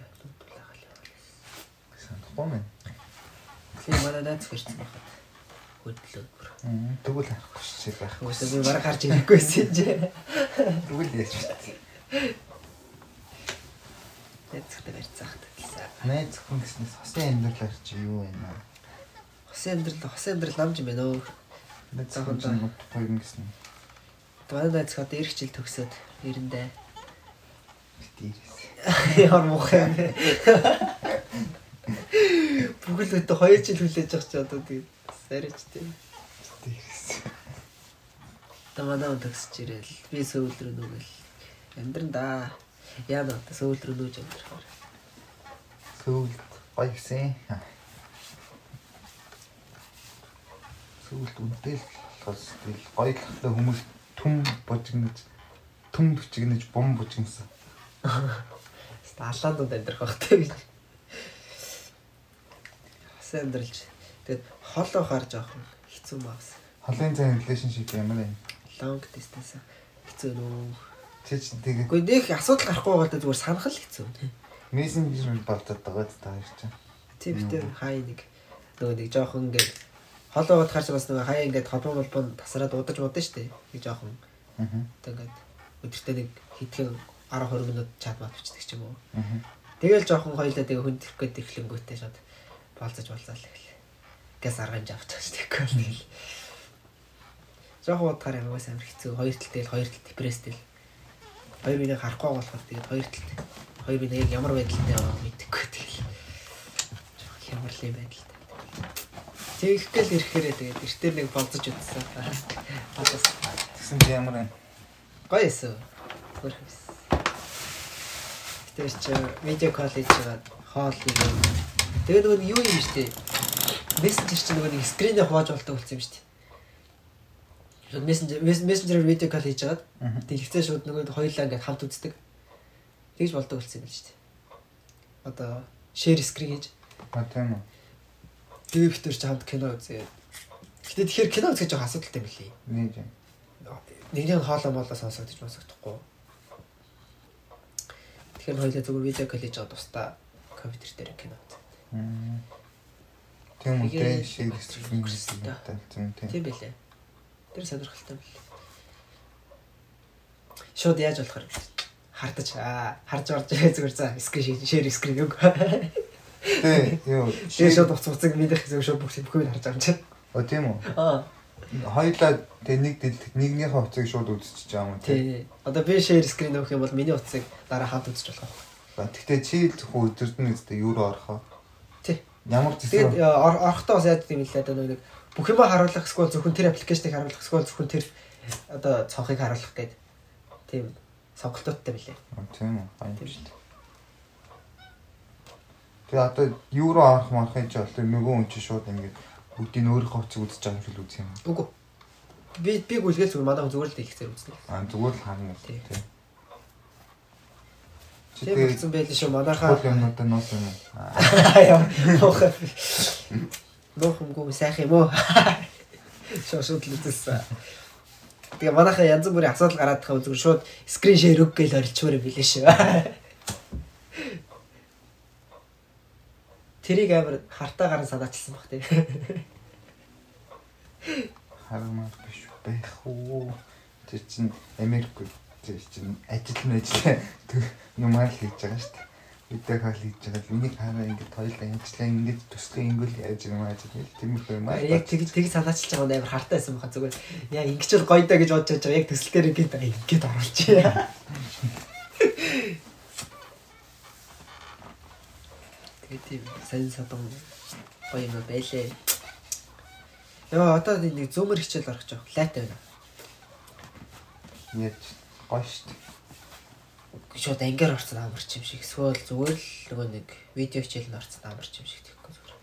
Санахгүй мэн. Тэгээ манай найз гэрсэн байхад хөдлөө. Тэгвэл харахгүй шүү байх. Үгүй би бараг харж ирэхгүйсэн чи. Тэгвэл яаж вэ? Найзтай барьцаах гэсэн. Найз хүн гэснээс хосын амьдрал арч юу вэ? Хосын амьдрал, хосын амьдрал намж юм байна өө. Найз чинь утгагүй юм гэсэн. Манай найз одоо ирэх жил төгсөөд эрэндээ. Битэрээс. <laughs> Ямар муухай юм? Бүгд өдөө 2 жил хүлээж авч одоо тэгээд сарич тийм. Хүн төгсөж ирээл би сүүл рүү нүгэл амьдран да. Яа нэ сүүл рүү нүүж амьдрахаар. Сүүл гоё гисэн. Сүүл үнтэл болохоос тэгэл гоё л хүмүүс түм бужигнаж түм бучигнаж бум бужигнасан. Алаандууд амьдрах багтай гэж. Хосын амьдралж. Тэгээд холоо хаар жоохон хэцүү маас. Холын цай relationship ямар юм? Long distance хэцүү нүү. Чи ч тэгээ Гэхдээ нэг асуудал гарахгүй байгаа даа зүгээр санах л хэцүү. мессенжер болдод байгаа ч таа ирч. Тийм битэр хай нэг нөгөө нэг жоохон ингээд холоо удахаар ч бас нөгөө хай ингээд холбоо молбон тасраад удаж удаа штэ. Нэг жоохон Аа. ингээд өдөртөө нэг хэдхэн 10 20 минут чат мат бичдэг ч юм уу. Тэгэл жоохон хоёлаа тэгээ хүн тэрх гээд эхлэнгүүтээ шууд болцож болцаал гэл. Газ аргамж авчихсан тэгэхгүй л тэгэл. Жоохон удахаар уус амар хэцүү. Хоёр тал тэгэл хоёр тал депресстэй л. Хоёр бинийг харахгүй болохоор тэгээд хоёр талд. Хоёр би нэг ямар байдалтай байгааг мэдэхгүй тэгэл. Жоохон хямралын байдалтай. Тэгэхгээл ирэхээрээ тэгээд эртээр нэг болцож үзсэн. Болоос Тэгсэн чи ямар юм? гоё эсэ. Хөрхөс. Тэр чи видео колл хийж байгаа хоол юм. Тэгээд нөгөө юу юм штэ. Мессенжер чи нөгөө нэг скринээ хувааж болдог болсон юм штэ. Шууд мессенжер мессенжерээр видео колл хийж байгаад Аа. дэлгэцээ шууд нөгөө хоёулаа ингээд хамт үздэг. Тэгж болдог болсон юм штэ. Одоо share screen гэж А тийм үү. Тэгээ битэр ч хамт кино үзээ. Гэтэ тэгэхээр кино үзэх жоох асуудалтай юм лий. Нэг юм. Нэгний хоолоо молоо сонсогдож масагдахгүй. Тэгэхээр хоёлаа зүгээр видео коллеж аваад тустаа компьютер дээр кино үзээ. Тийм Тэ шиг стриминг хийсэн юм тийм. Тийм байлээ. Тэр сонирхолтой байлээ. Шууд яаж болохоор хардаж аа харж орж зүгээр за скрин шеэр скрин үг. Тэ юу. Тэгээ шууд уц уцыг мэдэх зөв шууд бүх бүхнийг харж байгаа юм чинь. О тийм үү. Аа Хоёлаа тэ нэг дэлгэд нэгнийхээ хувцыг шууд үзчихэж байгаа юм тий. тий. Одоо би шеэр скрин өгөх юм бол миний утсыг дараа хамт үзэж болох. Гэхдээ чи л зөвхөн өдөртөн үстэй юуруу орохоо. Тий. Ямар Тэгээд зэсрэг ор- орохдоо бас яаж гэм лээ одоо нэг бүх юм харуулах эсвэл зөвхөн тэр аппликейшнийг харуулах эсвэл зөвхөн тэр одоо цонхыг харуулах гэдэг тийм сонголтуудтай билээ. тийм үү. Хай. Тийм шүү дээ. Тэгээ одоо юуруу арах марахын ч бол нөгөө хүн чи шууд ингэж бүгдийг өөрийнхөө хувцыг үзэж байгаа юм шиг үзэх юм. Үгүй. Би би гүйлгээл зүгээр манай зүгээр л дэлгэцээр үзнэ. Аа зүгээр л харна уу. Тийм болсон байл шүү манайхаа. хөл юмнуудаа нуусан юм. Аа. <laughs> Яа. Юмгүй сайхан юм уу? <laughs> Шоо шууд л үзсэн. Тэгээ манайхаа янз бүрийн асуудал гараад байгаа зүгээр шууд скрин шеэр өг гээл орилчмаар билээ шүү. <laughs> Тэрийг амар хартаа гарan санаачилсан баг тий. Хармаар биш байх уу. Тэр чин Америк тэр чин ажил мэжлээ <laughs> юмар хийж байгаа шүү дээ. Видео кол хийж байгаа л миний хараа ингэж хоёлаа амжилтлаа ингэж төслөө ингүүл яаж юм аа гэж тиймэрхүү юм аа. Яг тэг тэг санаачилж байгаа нь амар хартаа байсан баха зүгээр. Яа ингэж бол гоё даа гэж бодож байгаа. Яг төсөл дээр ингэж ингэж оруулчих. Тэгээ тийм сайн садан гоё юм байлээ. Яа одоо нэг зөөмөр хичээл орох жоох. Лайтай байна. Яаж гоё шүү дээ. Шууд ангиар орсон амарч юм шиг. Эсвэл зүгээр л нөгөө нэг видео хичээл нь орсон амарч юм шиг тэгэхгүй зүгээр.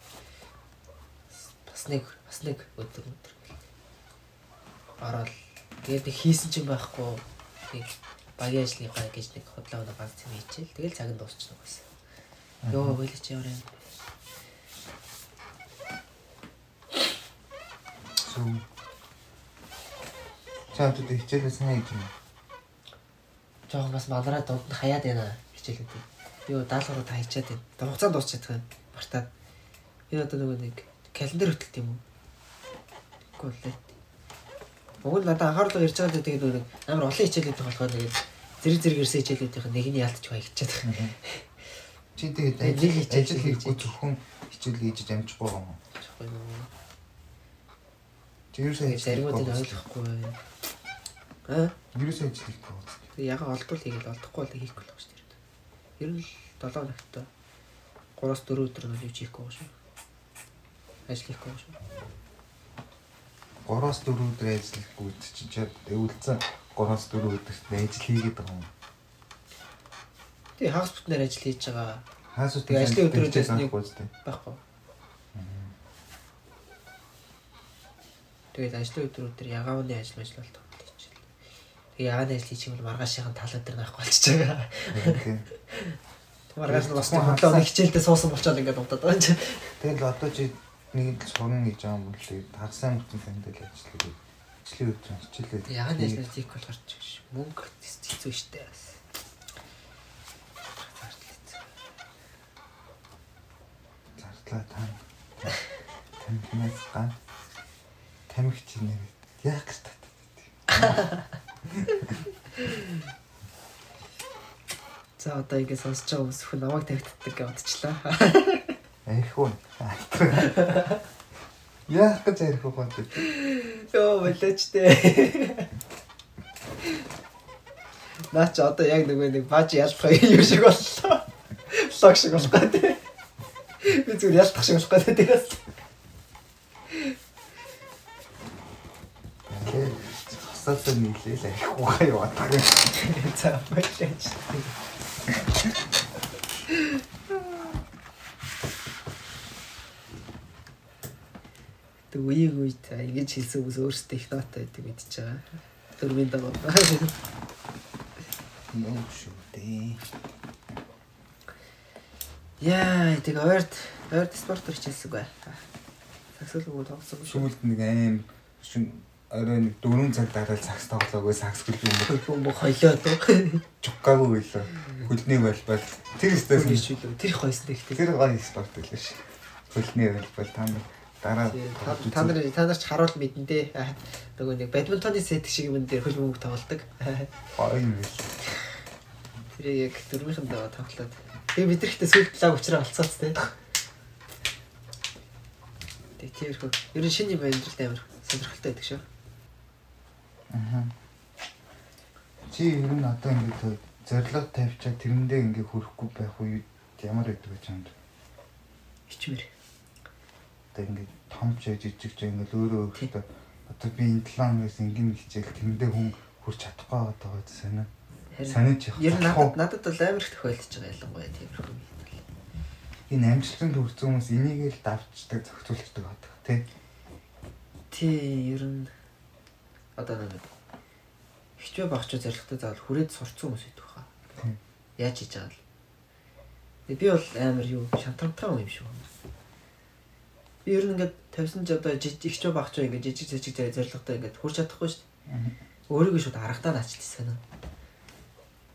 Бас нэг бас нэг өдөр өдөр. Ороод тэгээд нэг хийсэн ч юм байхгүй. Нэг багийн ажлынхаа гэж нэг худлаа өнө ганц юм хийчихэл. Тэгэл цаг нь дуусчихсан байсан. Йоо ойлч яваа юм. Сүм. Чаа тут хичээлээ сайн хийж байна. Жохон бас малраа дунд нь хаяад байна хичээлүүд. 70 гаруй та хийчаад байна. Тэр хугацаанд дуусчихдаг юм. Мартаад. Энэ одоо нөгөө нэг календар хөтөлт юм уу? Үгүй л. Уг нь надад анхаарлаа ирж байгаа тэгээд нөгөө нэг амар олон хичээлүүд болохоор тэгээд зэрэг зэрэг ирсэн хичээлүүдийн нэг нь яалтч хаягчаад байгаа. Чи тэгээд ажил нэг хийхгүй зөвхөн хичээл хийж амжихгүй юм уу? Чи юу сайн заримуудыг ойлгохгүй. Аа Юу сайн ажил хийхгүй байна. тэгээд яга олдвол хийгээл олдохгүй бол хийхгүй л шүү дээ. Ер нь л 7 ногтой 3-4 өдөр нь юу хийхгүй шүү. Ажил хийхгүй шүү. 3-4 өдөр ажил хийхгүй чинь чи өвлцэн 3-4 өдөрт ажил хийгээд байгаа юм. Тэгээ хагас бүтнээр ажил хийж байгаа Хаас Тэгээ ажлын өдрүүдээс нэг- байхгүй. Тэгээд ажлын өдрүүдээр ягааны ажил ажил болдог гэж. Ягааны ажил хийчих юм бол маргаашийн тал өдөр наахгүй болчихж байгаа. Тийм. Маргааш нь бас нэг хичээлдээ суусан болчоод ингээд удаад байгаа юм чи. Тэгэл одоо чи нэг л сурна гэж байгаа юм бол хагасаа мөртөн тандал ажиллах гэж. Ажлын өдөр хичээлээ. Ягааны ажил хийх болохоор ч биш. Мөнгө хэцүү шттэ бас. зардлаа тань. Тамхинаас ган. Тамхич нэр яг гэж татдаг. <laughs> За одоо ингэ сонсож байгаа хүмүүс хүн намайг тавьтдаг гэж бодчихлаа. <laughs> Айхуу. <laughs> Яах гэж айхуу бод. Йоо болооч тээ. Наа чи одоо яг нөгөө нэг бааж ялтах юм шиг боллоо. Лог шиг болох гэдэг. Би зүгээр ялтах шиг болох гэдэг айхуугаа яваад. За болооч. Тэг үеиг үе та ингэж хэлсэн хүмүүс өөрсдөө их нотой байдаг мэдчихэж байгаа. Төрмийн дагуу. Нөө шүү дээ. Яа, тэг ойрт Ойр спортер хичээсэн бай. Саксолог тоглосон. Сүүлд нэг аим шин орой нэг 4 цаг дараал сакс тоглоагүй сакс хөлбөмбөг Бөмбөг хойлоо дөө. чуккаагүй байлаа. Хөлний байлбал тэр стэйс Тэр их хойсон гэхдээ. тэр гоё спорт байлаа ш. Хөлний байлбал та нар дараа Та нар та нар ч харуул мэдэн дээ. Нөгөө нэг бадминтоны сет шиг юм дээр хөл бөмбөг тоглодог. гоё юм байл. Тэр яг дөрвийнхэн даа тоглоод. Тэгээ бид ихтэй сүйд лаг уучраа олцооц тээ. Тэг тиймэрхүү. Ер нь шинэ юм амьдралд амар сонирхолтой байдаг шүү. Аа. Чи ер нь одоо ингээд зорилго тавьчаад тэрэндээ ингээд хүрэхгүй байх үед ямар байдаг гэж юм бэ? Хичмэр. Одоо ингээд том ч жижиг ч ингээд өөрөө өөртөө одоо би энэ 7 хоногоос ингээд хичээл тэрэндээ хүн хүрч чадахгүй байгаа гэж санаа. Санаж явах. Ер нь надад надад бол амар их тохиолдож байгаа ялангуяа тиймэрхүү юм. энэ амжилтанд хүрсэн хүмүүс энийг л давчдаг, зохицуулдаг байдаг тий. Тий, ер нь одоо нэг хичвэ багч зоригтой заавал хүрээд сурцсан хүмүүс идэх хаа. Яаж хийж байгаа л. Би бол амар юу шантармтай юм шүү. Би ер нь ингээд тавьсан ч одоо жижиг хичвэ багч ингээд жижиг жижиг зоригтой ингээд хүрч чадахгүй шүү дээ. Өөрийгөө шууд аргадаа наачдсан санаа.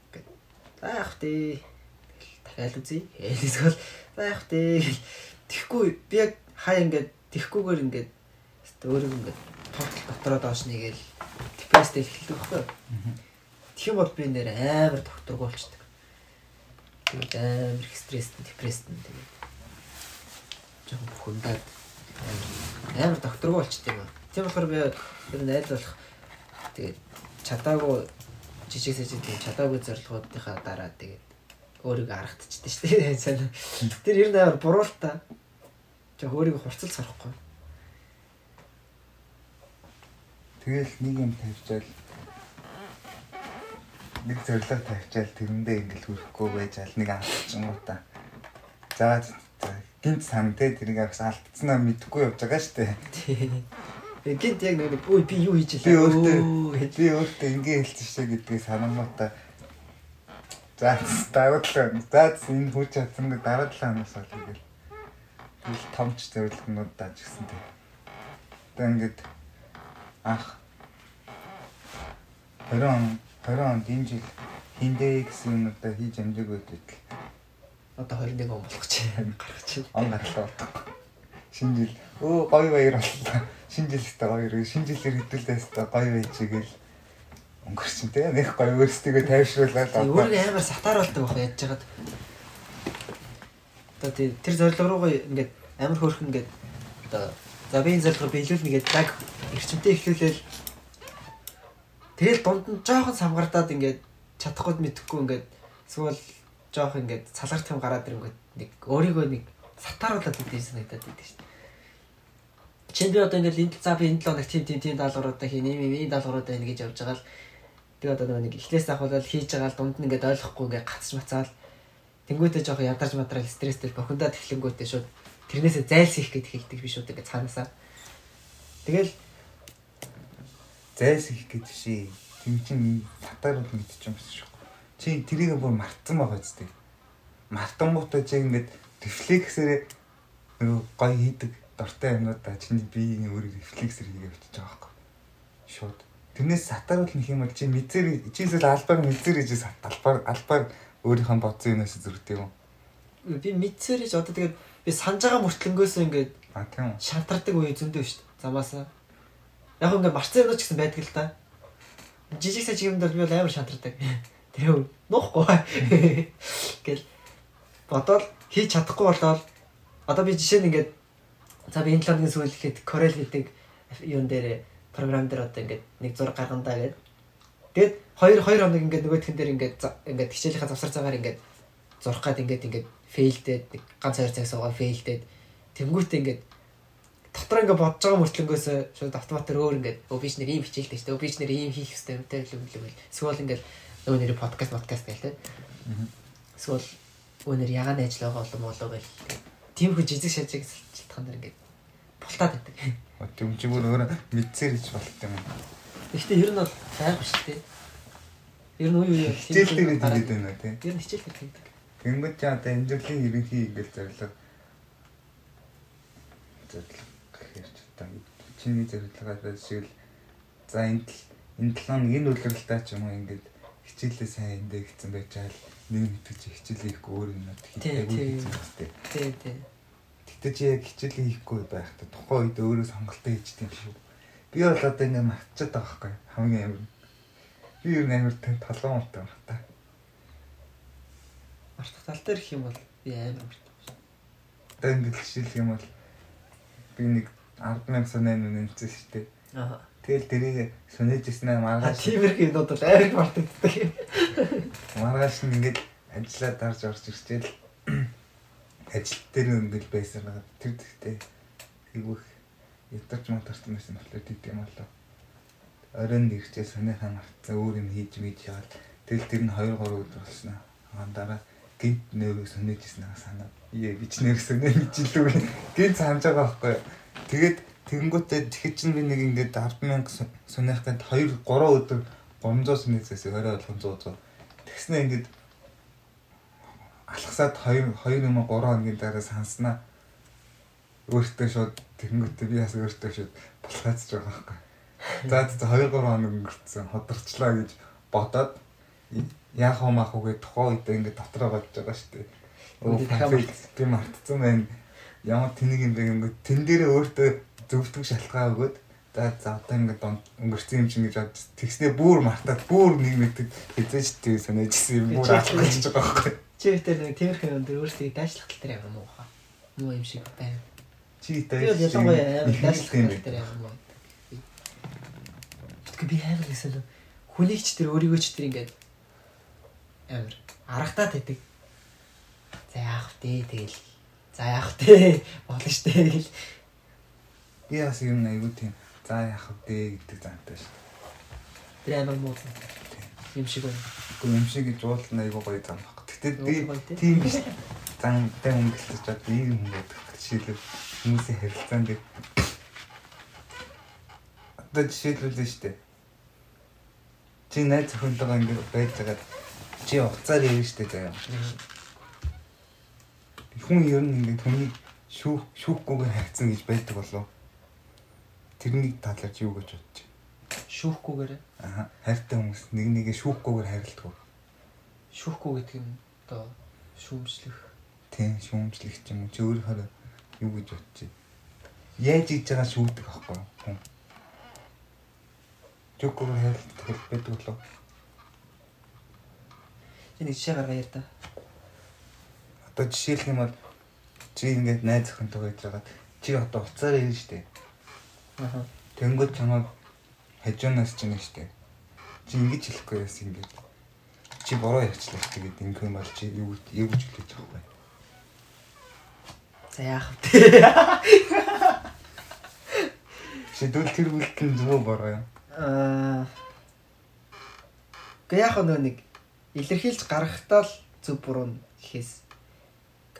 Ингээд за яах вэ? дахиад үзье. Эсвэл за яах вэ? Тэхгүй би яг хаа ингээд тэхгүйгээр ингээд өөрийгөө ингээд тоотлол дотроо доош нэгээл депресстэй эхэлдэг байхгүй юм бол би нэр амар докторгүй болчдөг. Тэгээд амар их стресстэй, депресстэй тэгээд жоохон бүхэндаад амар докторгүй болчдөг юм. Тийм болохоор би ер нь айл болох тэгээд чадаагүй жижиг сэжиг тэгээд чадаагүй зорилгоодынхаа дараа тэгээд өөрийгөө аргатчихдээ шүү дээ. <laughs> Тэр ер нь амар буруул та. Жог өөрийгөө хурцл сарахгүй. Тэгэл нэг юм тавьчаал нэг зорилго тавьчаал тэрэндээ ингээл хүрэхгүй байж ал нэг алдчихгоо За гинт сан те тэрийг авс алдцснаа мэдэхгүй явж байгаа штэ. Гинт яг нэг үй би юу хийж Би илээ. өөртөө би өөртөө ингэ хэлсэн штэ гэдгийг санамуута. За дараадлаа. За энэ хүч чадсан нэг дараадлаа ханаас бол тэгэл. Тэгэл томч зорилгонууд дааж гисэн те. Одоо ингээд анх 20 он 20 онд энэ жил хиндэ гэсэн юмудаа хийж амжаагүй байдаг. Одоо 21 он болох гэж гарах чинь. Он гарлаа болдог. Шинэ жил өө гоё баяр боллоо. Шинэ жилдээ гоё. Шинэ жилээр хэдүүлээс та гоё байж гээл өнгөрсөн те. Нэг гоё өөрсдөө тайвшруулаад Тэгээ өөрийгөө амар сатаар болдог байх яаж жагаад. Одоо тэр зорилго руугаа ингээд амар хөөрхөн ингээд одоо за би энэ зорилгоо биелүүлнэ гэдэг яг эрчимтэй эхлүүлээл. Тэгэл дунд нь жоохон самгартаад ингээд чадахгүй мэдэхгүй ингээд эсвэл жоох ингээд салгарт юм гараад ирэнгүүт нэг өөрийгөө нэг сатааруулаад идэв санагдаад идэв шүү дээ. Чинь би одоо ингээд энэ за би энэ 7 хоног тийм тийм тийм даалгавруудаа хийн, ийм ийм даалгавруудаа хийнэ гэж явж байгаа л. Тэгээ одоо нэг эхлээс ахвал хийж байгаа л дунд нь ингээд ойлгохгүй ингээд гацч мацаал. Тэнгуүтээ жоох ядарч мадрал стресстэй бохондоод эхлэнгүүтээ шууд тэрнээсээ зайлсхийх гэд хэлдэг би шууд ингээд цаанаасаа. Тэгэл зайс их гэж ший. Тэм чин татаар бол мэдчих юм шиг шүү. Чи тэрийг бүр мартсан байгаа зү. Мартан бутаа чи ингээд рефлексээрээ нөгөө гоё хийдэг дортой юмнуудаа чиний биеийн өөрийг рефлексээр хийгээ бичиж байгаа байхгүй. Шууд. Тэрнээс сатааруулах нэг юм бол чи мэдзэр чи эсвэл албаар мэдзэр гэж албаар албаар өөрийнхөө бодсон юмнаас зүрхтэй юм. би мэдсээр ч одоо тэгээд би санаж байгаа мөртлөнгөөс ингээд А тийм үү. шантардаг үе зөндөө шүү дээ. Замаасаа. Яг ингээд марцсан юмнууд ч гэсэн байдаг л да. Жижиг саж юмд бол би бол амар шантардаг. <laughs> Тэгээ нуухгүй. <laughs> Гэл бодоод хийж чадахгүй болоод одоо би жишээ нь ингээд за би энэ талын сүүл ихэд Corel гэдэг юун дээр програм дээр одоо ингээд нэг зураг гаргандаа гээд тэгээд хоёр хоёр хоног ингээд нөгөөхөн дээр ингээд ингээд хичээлийнхаа завсар цагаар ингээд зурх гад ингээд ингээд фейлдээд нэг ганц хоёр цаг суугаа фейлдээд тэнгуүтээ ингээд дотор ингээд бодож байгаа мөртлөнгөөс шууд автоматар өөр ингээд өө би ч нэр ийм хичээлтэй шүү дээ өө би ч нэр ийм хийх хэрэгтэй юм юм л юм эсвэл ингээд нөгөө нэр подкаст подкаст гээл те эсвэл өө нэр ягааны ажил байгаа болов болоо гэл тийм хүн жижиг шажиг шалтгаан дээр ингээд бултаад байдаг. Тэм чи бүр өөрөө мэдсээр хийж болт юм. Гэхдээ ер нь бол байгуу шүү дээ. Ер нь үе үе Хичээлдээ тэгээд байна тий. ер нь хичээлтэй тэгдэг Тэнгүүд чи одоо жилийн ерөнхий ингээл зорилго зорилго гэхээр ч одоо чиний зорилгоо шиг л за энэ энэ 7 хоног энэ үлрэлтаа ч юм уу ингээд хичээлээ сайн эндээ хийцэн байж байгаа л нэг мэдвч хичээлээ хийхгүй өөр юм хийхээгүй хийсэн бастэй. Тий, тий. Гэтэ чи яг хичээлээ хийхгүй байхдаа тухайн үед өөрөө сонголтоо хийжтэй юм шүү. Би бол одоо ингээд мартчихад байгаа байхгүй хамгийн амар. Би ер нь амар талбай муутай байна та. Мартах тал дээр их юм бол би амар мартах. Одоо ингээд жишээлх юм бол би нэг 100000 сонин үнэнцсэн шүү дээ. Аа. Тэгэл тэрийг сүнэж ирсэн маргааш тиймэрхүү юмуд бол амар мартагддаг. маргааш нь ингээд ажиллаа дарж орж ирчихэл ажил дээр ингээд байсан байгаа. Тэр гэхдээ айгүйх ятарч матарч байсан болохоор тийм юм болоо. Оройн нэрчээ сонирхаа мартсан өөр юм хийж мийж яагаад тэгэл тэр нь 2 3 өдөр болсон аа. дараа гинт нэрийг сонирж ирсэн аа санаа. Ие би ч нэр сонирж илүү гинт санаж байгаа байхгүй. Тэгээд тэгэнгүүтээ тэгэхэд чинь би нэг ингээд 100000 сонирхтанд 2 3 өдөр 300 сонирхсээс орой бол 100 100. Тэгснэ ингээд алхасаад 2 2 юм 3 хоногийн дараа санснаа өөртөө шууд тэгэнгүүтээ би бас өөртөө шууд булхаацж байгаа байхгүй. За за 2 3 хоног өнгөрцөн ходорчлаа гэж бодоод яах вэ маах үгээ тухайн үед ингээд дотроо бодож байгаа шүү дээ. Мартсан. би мартсан байна. Ямар тэнийг юм бэ ингээд тэн дээрээ өөртөө зөвдгөх шалтгаан өгөөд за за одоо ингээд өнгөрцөн юм чинь гэж бод тэгснээ бүр мартаад бүр нэг мэддэг хэзээ ч тийм санаажсэн юм бүр Чи- алхаж байгаа байхгүй. Чи өтер нэг тиймэрхүү юм дээр өөрсдөө дайшлах тал дээр амар муу хаа. Муу юм шиг байна. Чи <laughs> Би бол ялангуяа амар дайшлах юм тал дээр амар муу. Би л хүнийг ч тэр өөрийгөө ч тэр ингээд амар аргатаад байдаг. За яах вэ тэгэл. За яах вэ болно штэ гэл. Би бас юм аягүй тийм за яах вэ гэдэг зантай шүү. Тэр амар муу. Юм шиг байна. Гэхдээ юм шиг гэж уулна аягүй гоё зам баг. Гэтэ би тийм биш. Зантай өнгөлөж чад ийм хүн байдаг. Жишээлбэл хүмүүсийн харилцаан дээр одоо жишээлбэл шүү дээ. Чи найз охинтойгоо ингэ байж байгаа чи уцаар ирнэ шүү дээ заяа. Хүн ер нь ингэ түүнийг шүүх шүүхгүйгээр хайцсан гэж байдаг болов. Тэрний талаар чи юу гэж бодож байна? Шүүхгүйгээр Аа хайртай хүмүүс нэг нэгээ шүүхгүйгээр хайрладаг. шүүхгүй гэдэг нь одоо шүүмжлэх. Тийм шүүмжлэх ч юм уу чи өөрөө юу гэж бодож байна? Яаж хийж байгаа шүүдэг аахгүй хүн. Хайрлах тохиол байдаг болов. Чи нэг жишээ гаргая да. Одоо жишээлх юм бол чи ингээд найз охинтой байж байгаа. Чи одоо уцаар ирнэ штэ. Аа. Тэнгүүд чамайг хажуунаас чинь штэ. Чи ингэж хэлэхгүй яасан ингээд. Чи бороо ярьчлаа тэгээд ингэх юм бол чи юу юу гэж хэлж байгаа вэ? За яах вэ? <laughs> Шийдвэл тэр бүлтэн зөв бороо юм. Аа. Гэ яг нөгөө нэг илэрхийлж гаргахтаа л зөв буруу нь гэхээс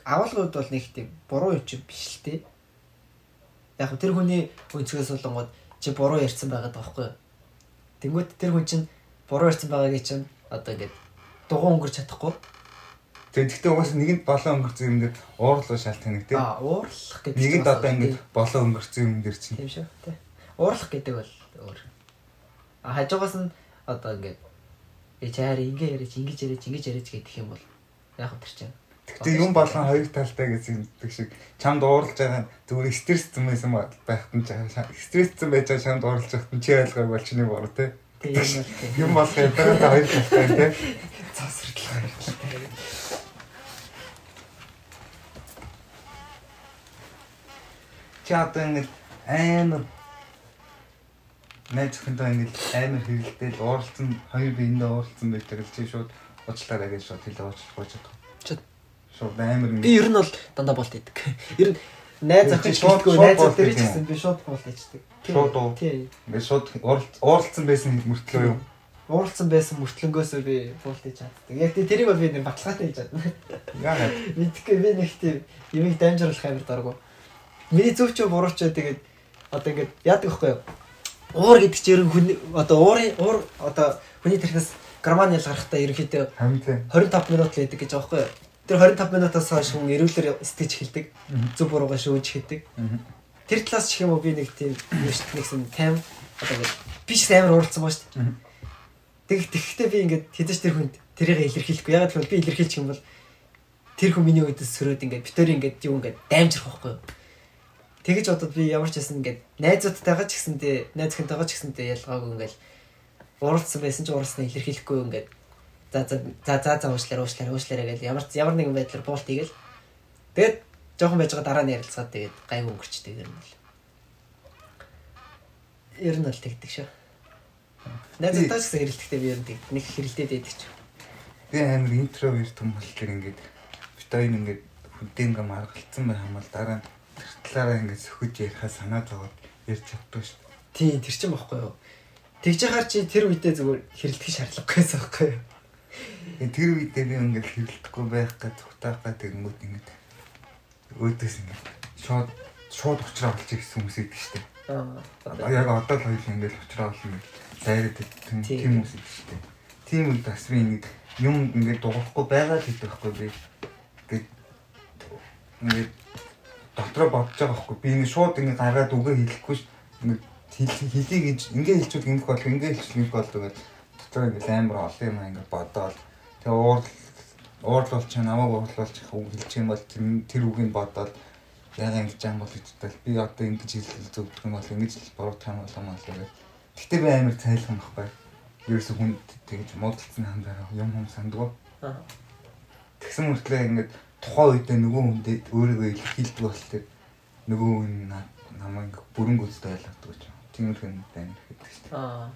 авалгууд бол нэг тийм буруу юм чинь биш л те. Яг тэр хүний өнцгөөс болонгод чи буруу ярьсан байгаад байгаа байхгүй юу? Тэнгүүт тэр хүн чинь буруу ярьсан байгаагийн чинь одоо ингээд дугуй өнгөрч чадахгүй. Тэгээд гэхдээ угаасаа нэгэнд болоо өнгөрцөн юм дээр уурлуу шалтгаан нэг тийм. Аа, уурлах гэдэг Нэгэнд одоо бас ингэ болоо өнгөрцөн юм дээр чинь. тийм шүү тий. Уурлах гэдэг бол өөр. А хажуугаас нь одоо ингээд би чаар ингэ яриач ингэж яриач ингэж яриач гэдэг юм бол яг тэр чинь. Гэхдээ юм болгон хоёр талтай гэсэн шиг чамд уурлж байгаа зүгээр стрессцэн байсан байхад нь стрессцэн байж байгаа чамд уурлж байхад нь чи ойлгоог бол чиний бор. <laughs> Тийм юм болох юм байгаа хоёр талтай. Чи одоо ингэ амар найз охинтой ингэ амар хэрэлдээл уурлцсан хоёр биендээ уурлцсан байдаг л чи шууд уучлаарай гэж шууд хэлээ уучлах гэж чадах. Чад. Шууд амар Би ер нь бол дандаа болт идэг. Ер нь найз охин чи шууд- шууд шууд найз дээр ч юм гэсэн би шууд болт ичдэг. Шууд уу? Тий. Ингээд шууд уурлцсан байсан мөртлөө юу? Уурлсан байсан мөртлөнгөөсөө би болт ич чаддаг. Яг тий тэрийг бол би нэг баталгаатай хийж чадна. Яагаад? Мэдхгүй би нэг тийм юмыг дамжруулах амар дургу. Миний зөв ч буруу ч тэгээд одоо ингээд яадаг байхгүй юу? Уур гэдэг чинь ер нь хүн одоо уурын уур одоо хүний тархинаас гормон ялгархтаа ерөнхийдөө Хамт тийм. 25 минут л байдаг гэж байгаа байхгүй юу? Тэр 25 минутаас хойш хүн эрүүлэр сэтгэж эхэлдэг. Зөв буруугаа шүүж эхэлдэг. Тэр талаас ч юм уу би нэг тийм нэгсэн тайм одоо ингэ би ч амар ууралцсан баа шүү дээ. Тэг тэгэхдээ би ингээд хэдэж тэр хүнд тэрийг илэрхийлэхгүй. Ягаад гэвэл би илэрхийлчих юм бол тэр хүн миний үдээс сөрөөд ингээд битэр ингээд юу ингээд даймжрах байхгүй юу? Тэгэж бодоод би ямар ч байсан ингээд найзуудтайгаа ч гэсэндээ найз хүнтэйгаа ч гэсэндээ ялгаагүй ингээд уралдсан байсан ч уралснаа илэрхийлэхгүй ингээд за за за за за уушлаар уушлаар уушлаарэ гэж ямар ямар нэгэн байдлаар буулт игээл тэгээд жоохон байж байгаа дараа нь ярилцгаад тэгээд гайг өнгөрчтэй юм бол. Ер нь бол тэгдэг шүү найзуудтай ч гэсэн хэрэлдэхтэй би ер нь нэг хэрэлдээд байдаг ч. Би амар интроверт юм бол тэр ингээд ингээд хүнтэй ингээд маргалцсан байх юм бол дараа нь талаараа ингээд сөхөж ярихаа санаа зовоод ярьж чаддаг шүү Тийм тэр чинь багхгүй юу. Тэгж яхаар чи тэр үедээ зүгээр хэрэлдэх шаардлагагүйсэн байхгүй юу. Тэр үедээ би ингээд хэрэлдэхгүй байх гэж зүгтаах гэдэг юм уу ингээд өөдөөс ингээд шууд шууд уучраа олчих гэсэн хүмүүс идэг шүү дээ. Аа. Яг одоо л хоёул ингээд уучраа олно гэж дайраад тийм хүмүүс идэг шүү дээ. Тийм үед бас би ингээд юм ингээд дуурахгүй байгаа л гэдэг байхгүй би. Ингээд ингээд дотроо бодож байгаа байхгүй би ингээд шууд ингээд гаргаад үгээ хэлэхгүй ш хэлхий гэж ингээ хэлчихвэл ингэх болох ингээ хэлчихвэл болдог гэж дотроо ингээд амар олон юм ингээд бодоол тэгээ уур уурлуулч намайг уурлуулж үг хэлчих юм бол тэр үгийг бодоод яга ингэж юм бол гэдэгтэл би одоо ингэж хэлэл зөвдөх юм бол ингэж буруу тань болом аа гэж. Гэтэ би амар цайлган байхгүй. Ерөөсө хүнд тэгж муудалцсан хандаа юм юм сандгүй. Тэгсэн мөртлөө ингэж тухайн үедээ нөгөө хүндэд өөрийгөө илэрхийлдэг болохоор нөгөө хүн намайг бүрэн гүйцэд ойлгодог ч юм. Тиймэрхүү юм байна гэдэг чинь. Аа.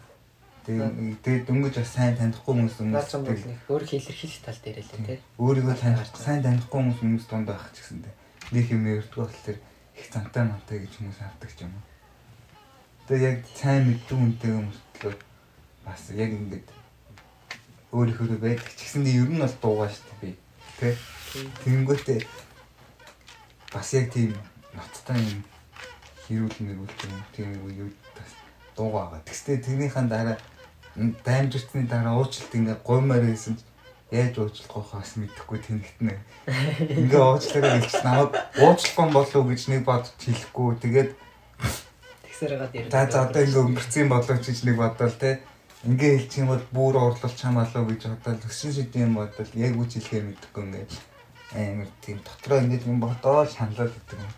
Тэгээ тэгээ дөнгөж бас сайн танихгүй хүмүүс Наач юм бол хүмүүс нэг өөр хэлэрхийлэх тал дээр л тий. өөрийгөө таних сайн танихгүй хүмүүс хүмүүс дунд байх ч гэсэндээ нэг юм ярьдаг болохоор их цантай мантай гэж хүмүүс хардаг ч юм уу. Тэгээ яг сайн мэддэг үнтэй хүмүүслөө бас яг ингэж өөрийнхөө байдаг ч гэсэндээ ер нь бол дуугаа шүү дээ би. Тэ? Тэнгүүтээ бас яг тийм ноцтой юм хэрүүл мэрүүл юм тийм юу бас дуугаа байгаа. Тэгстэй тэрнийхэн дараа даймжирсны дараа уучлалт ингээ гоймаар байсан яаж уучлах хаас мэдэхгүй тэнэгтнэ. Ингээ уучлаарай гэж намайг уучлахгүй болов уу гэж нэг бодож хэлэхгүй. Тэгээд Тэгсээр гад ярьдаг. за за одоо ингээ өнгөрцөн болов гэж нэг бодвол те. Ингээ хэлчих юм бол бүр уурлуулж хамаалаа гэж бодоод өссөн шидэм бодвол яг үч хэлэхээ мэдэхгүй ингээ амар тийм дотроо ингээ юм бодоод шаналаад гэдэг юм.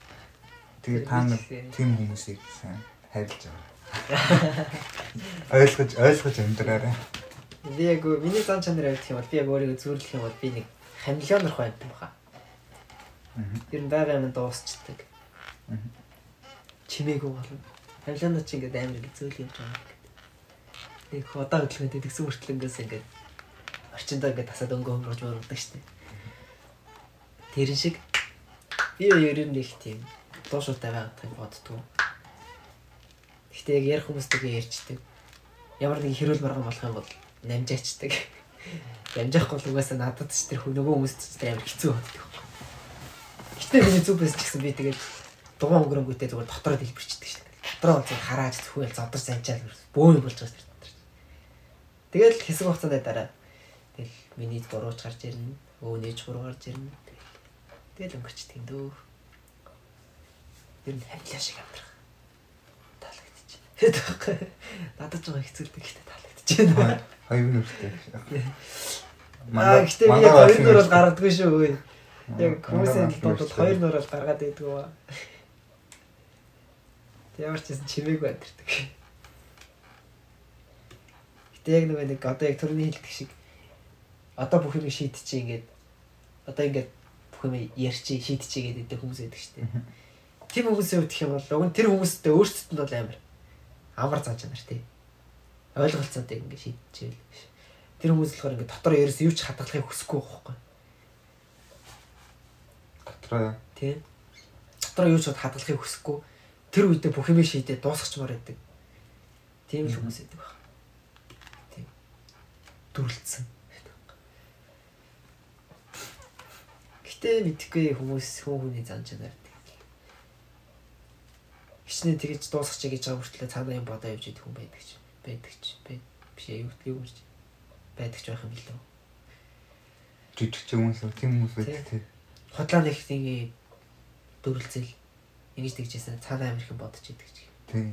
Тэгээд та нар тийм хүмүүсийг сайн хайрлаж байгаа. <laughs> Ойлгож ойлгож амьдраарай. Би яг гоо- миний зан чанар авчих юм бол би яг өөрийгөө зүүрлэх юм бол би нэг хамлионор байдаг баха. Ер нь байгаа юм дуусчдаг. Чимээгүй болно. Хамлионор чи ингээд амар ингэ зөөл юм жаа. Нэг удаа хөдөлгөөд тэгсэн хүртлэнгээс ингээд орчиндоо ингээд тасаад өнгө өнгөрч мөрөдөг штеп. Тэрэн шиг би ер нь их тийм дуушуутай байгаад тань боддгоо. Гэхдээ яг ярих хүмүүстэйгээ ярьчдаг. Ямар нэг хэрүүл марган болох юм бол намжаачдаг. <laughs> Намжаахгүй л угаасаа надад ч тэр нөгөө хүмүүст ч амар хэцүү болдог. Гэтэ миний зүг байсан ч гэсэн би тэгээд дугаан өнгөрөнгөтэй зүгээр дотроо дэлбэрчдэг шин. Дотроо зөв харааж зүхвэл зодор занчаал бөө юм болж байгаа тэр дотор. Тэгэл хэсэг хугацаанд дараа тэгэл миний бурууч гарч ирнэ. Өө нээж буруу гарч ирнэ. Тэгэл өнгөрчдөг дөө. Ер нь хамлаа шиг амьдрах. Таалагдчих. Хэд байхгүй. Надад байгаа хэцүүлдэг гэхдээ таалагдчих байна. Хоёр нүртэй. Би яг хоёр нөр бол гаргадаггүй шүү. Яг хүмүүсийн талд бол хоёр нөр бол гаргаад байдгүй ба. Ямар ч юм чимээг байтардаг. Гэтэ яг нөгөө нэг одоо яг төрний хэлдэг шиг одоо бүх юм шийдчихээ ингээд одоо ингээд бүх юм ярьчи шийдчихээ гэдэг хүмүүс байдаг шүү дээ. Тийм хүмүүсийн хувьд гэх юм бол уг нь тэр хүмүүстэй өөрсдөд нь бол амар амар зааж чанар тий. Ойлголцоотой ингээд шийдчихээл. Тэр хүмүүс болохоор ингээд дотор ерөөс юу ч хадгалахыг хүсэхгүй байхгүй. Дотроо Тий. Дотор юу ч хадгалахыг хүсэхгүй. Тэр үедээ бүх юм шийдээ дуусгачмаар байдаг. Тийм л хүмүүс байдаг байна. Тийм. Дүрлцсэн. Гэтэ мэдхгүй хүмүүс хүн хүний зан чанар хичнээн тэгэж дуусгачих гэж байгаа хүртлээр цаанаа юм бодоо явж идэх хүн байдаг ч байдаг ч биш юу юу гэж байдаг ч байх юм билүү. жижиг ч хүмүүс үү, тийм хүмүүс байдаг тий. Хотлоо нэг тийм дүрлцэл Ингэж тэгжсэн цаанаа амирх юм бодож идэг чи. тий.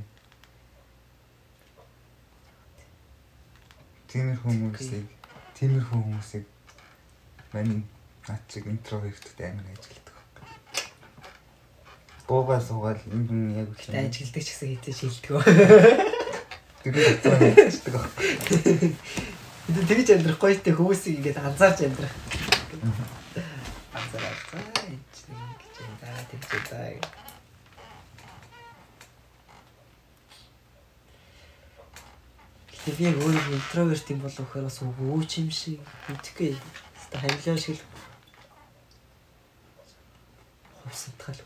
Тиймэрхүү хүмүүсийг тиймэрхүү хүмүүсийг мань над чиг интровертд амар ажилладаг. Буугаа суугаад энэ хүн яг Тэ ажилдаг ч гэсэн хэзээ шилдэг. тэр хэвчдэг. Бид тэгж амьдрах гоё те хүмүүсийг ингээд анзаарч амьдрах. Анзаараад ч нэг гэж юм да тэгж удаа. Тэгээ би өөрөө интроверт юм болов гэхээр бас өвөөч юм шиг мэдхгүй. Хэвээ хамлаа шиг л хувсантгал.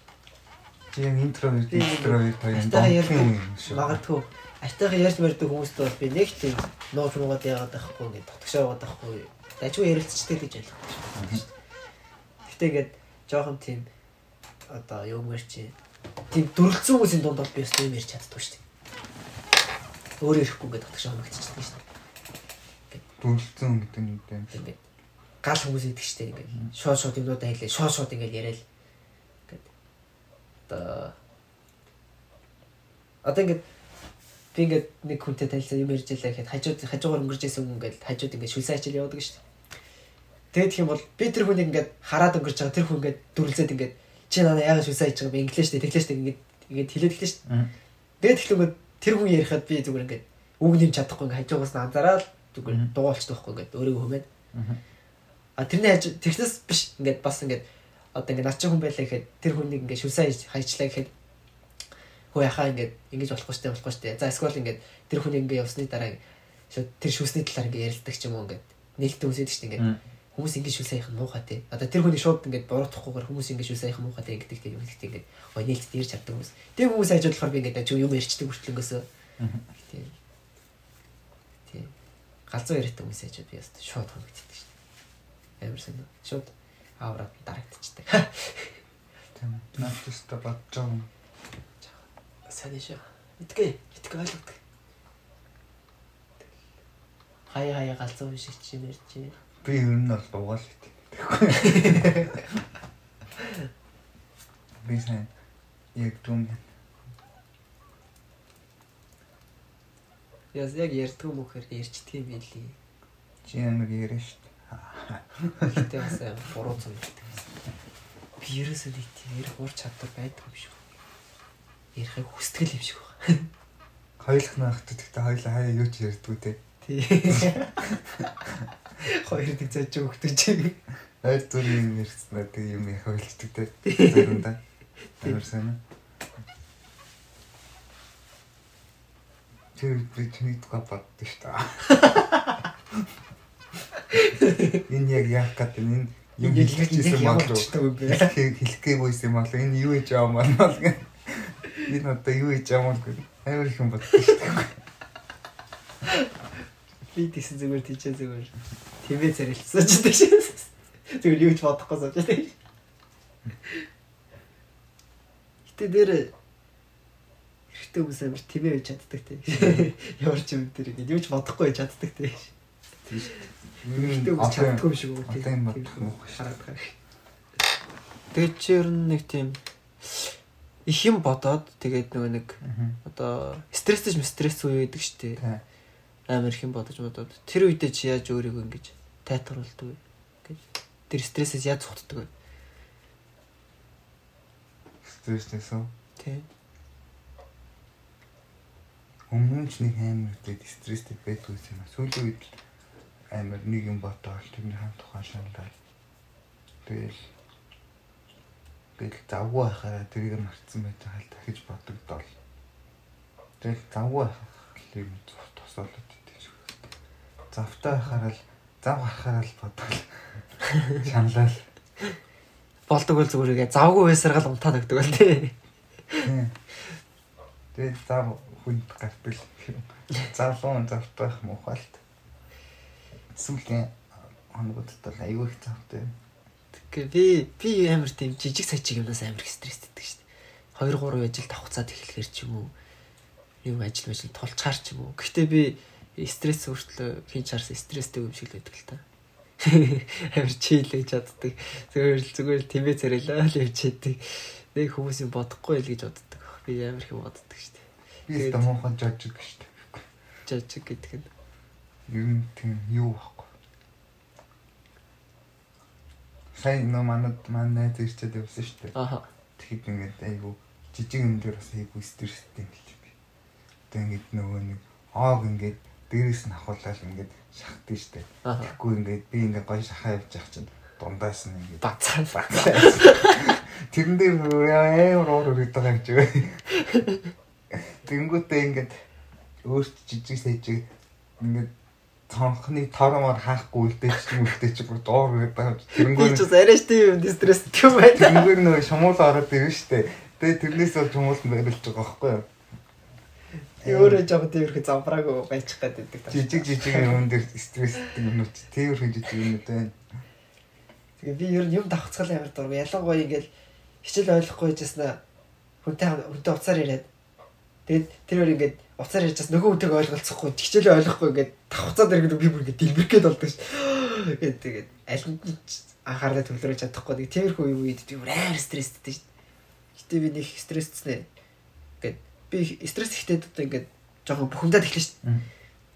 Чи яг хоёр Айтайхан ярьдаг. юм шүү. Магадгүй айтайхан ярьж мэрдэг хүмүүст бол би нэг тийм нууж муугаад яагаад байхгүй ингээд дотгошоо байгаа байхгүй. Дажгүй ярилцчихдээ гэж ойлгох. Гэтэ ингээд жоохон тийм одоо юу мэр чи тийм дүрлцэн хүмүүсийн дунд бол би бас тийм ярьж чаддгүй шүү дээ. Өөрөө ирэхгүй ингээд дотгошоо магтчихдаг шүү дээ. Дүрлцэн гэдэг нь юу вэ? Ингээд гал хүмүүс идэг шүү дээ. Ингээд шууд шууд юмнуудаа хэлээ. Шууд шууд ингээд яриад одоо одоо ингээд би ингээд нэг хүнтэй танилцсан юм ярьж байлаа гэхэд хажууд хажуугаар өнгөрч исэн хүн ингээд хажууд ингээд шүлсэн ачаал явуудаг шүү дээ. Тэгээд юм бол би тэр хүнийг ингээд хараад өнгөрч байгаа тэр хүн ингээд дүрлзээд ингээд чи надаа яагаад шүлсэн ачиж байгаа? Би инглиш дээ тэглэж дээ ингээд ингээд хэлээд эхлэв шүү дээ. Тэгээд эхлээд тэр хүн ярихад би зүгээр ингээд үг нэм чадахгүй ингээд хажуугаас нь анзаараад зүгээр дуулцдаг байхгүй ингээд өөрийгөө хүмээд А тэрний хаж тэрнээс биш ингээд бас ингээд одоо ингээд начин хүн байлаа гэхэд тэр хүнийг ингээд шүлсэн хайчлаа гэхэд хөө яхаа ингээд ингэж болохгүй штэ болохгүй штэ. За эсвэл ингээд тэр хүнийг ингээд явсны дараа тэр шүсний талаар ингээд ярилдаг ч юм уу ингээд нээлттэй үсэдэг штэ ингээд хүмүүс ингэж шүлсэн яхах муухай те. Одоо тэр хүний шууд ингээд буруутахгүйгээр хүмүүс ингэж шүлсэн яхах муухай те гэдэг те юм гэдэг ингээд гоо нээлттэй ярьж чаддаг хүмүүс. Тэр хүмүүс хажууд болохоор би ингээд юм ярьчдаг хүртлэнгөөс тийм тийм галзуу яриад хүмүүс хажууд би яст шууд хангагддаг штэ. Амар сайн. Шууд авраад дарагдчихдаг. Тийм. Наатаста бодож байгаа. Сайн шүү. Итгэе. Итгэе ойлгодог. Хаяа хаяа галзуу шиг чинь ярьж байна. Би ер нь бол угаал итгэхгүй. Би сайн яг дүн Яс яг ярьдгүй мөхөр ярьчдаг юм билий. чи ямар яриа шүү дээ. Гэтэ бас буруу зүйл гэдэг. Би ерөөсөө нэг тийм ярих ур чадвар байдаг юм шиг. Ярихыг хүсдэг юм шиг байна. Хоёулах наахт гэхдээ хоёулаа хаяа юу ч ярьдгүй те. Тий. Хоёр дэг заж өгдөг чи. Хайр зүрийн ярьснаа тэг юм их ойлцдаг те. Заримдаа. Амар сайн. Тэр би чиний тухай боддог шүү дээ. <laughs> Энэ яг яах гэдэг нь энэ юм хэлж ирсэн мал руу хэлэх гээгүй юм бол энэ юу хийж байгаа мал мал гэх. Энэ одоо юу хийж байгаа мал гэх. Амар их юм боддог шүү. Би тийсэн зүгээр тийчээ зүгээр. Тэмээ царилцсан ч шиг. Зүгээр юу ч бодохгүй сууж байдаг. Гэтэ дээр эрэгтэй хүмүүс амар тэмээ байж чаддаг тий. Ямар ч юм дээр ингэ юу ч бодохгүй чаддаг тий. Эрэгтэй хүмүүс чаддгүй юм шиг үү. Одоо юм бодох юм уу? Хараад байгаа. Тэгээд чи ер нь нэг тийм их юм бодоод тэгээд нөгөө нэг одоо стресстэй стресс үе байдаг шүү дээ Тий. амар их юм бодож бодоод тэр үедээ чи яаж өөрийгөө ингэж тайтгаруулдаг вэ гэж тэр стрессээс яаж зогтдог вэ Стрессээс үү? тий Өмнө нь ч нэг амар дэд стресстэй байдгүй юм аа. Сүүлийн үед л амар нэг юм бодоод тэрний хаан тухайн шаналал. Тэгэл тэгэл завгүй байхаараа тэрийг марцсан байж байгаа л дахиж бодогдол. Тэгэл завгүй байх юм тусаалаад шүү. Завтай байхаараа л зав гарахаараа л бодол. Шаналал. болдог бол зүгээрээ завгүй байсаргал унтаад өгдөг тий Тийм. Тэгээд зав хүнд гардаг юм. Завлуун завтай байх мухалт. Сүүлийн хоногудад бол аюу их завтай. тэгээ би би амар тийм жижиг сажиг юмнаас амар стресстэй шүү дээ 2 3 ажил давхцаад эхлэхэр ч юм уу юм ажил ажил тулчгаар ч юм уу гэхдээ би стресс өөртлөө хийж харсан стресстэй юм шиг л байдаг л та <laughs> амар чийл гэж чаддаг зүгээр л зүгээр л тэмээ царайлаа л явж яадаг Нэг хүмүүс юм бодохгүй л гэж боддог. Би амар их боддог шүү дээ. Би муухан жожиг шүү дээ. Жажиг гэдэг нь. Ер нь тийм юу байхгүй. Сайн нөө манад манай найз ирчээд явсан шүү дээ. Аха. Тэгэхэд ингээд айгу жижиг юм дээр бас айгу стресстэй юм л би. Тэгээ ингээд нөгөө нэг оог ингээд дээрээс нь ахуулаад ингээд шахдаг шүү дээ. Тэгэхгүй ингээд би ингээд гоё шахаа явж явах чинь дундаас нь ингээд Бацаа. Тэрэн дээр амар уур үрээд байгаа юм чи. Тэнгүүтээ ингээд өөрт жижиг сайжиг ингээд цонхны торомоор хаахгүй үлдээч юм үлдээч бүр үрээд байгаа юм чи. Арайч тийм юм стресс тийм байна. тэнгүүр нөгөө шумуул ороод ирнэ штэ. Тэгээ тэрнээс бол шумуулт барилж байгаа байхгүй юу? Өөрөө жоо тиймэрхүү замбрааг байчих гээд байдаг. Жижиг жижиг юм дээр стресстэй юмнууд тиймэрхүү жижиг юмнууд байна. Тэгээ би ер нь юм давхцгал амар дург. Ялангуяа ингээл хичээл ойлгохгүй байжснаа хүнтэй хүнтэй уцаар яриад. Тэгээд тэр өөр ингээд уцаар ярьж бас нөгөө хүнтэйг ойлголцохгүй хичээлээ ойлгохгүй ингээд давхцаад ирэхэд би бүр ингээд дэлбэрхгээд болдог ш. Тэгээд тэгээд аль нь ч анхаарал төвлөрөж чадахгүй. Тиймэрхүү юм үед би бүр амар стресстэй ш. Гэтэ би нэг стрессцнэ. Ингээд би стресс ихтэй одоо ингээд жоохон бухимдаад эхлэн ш.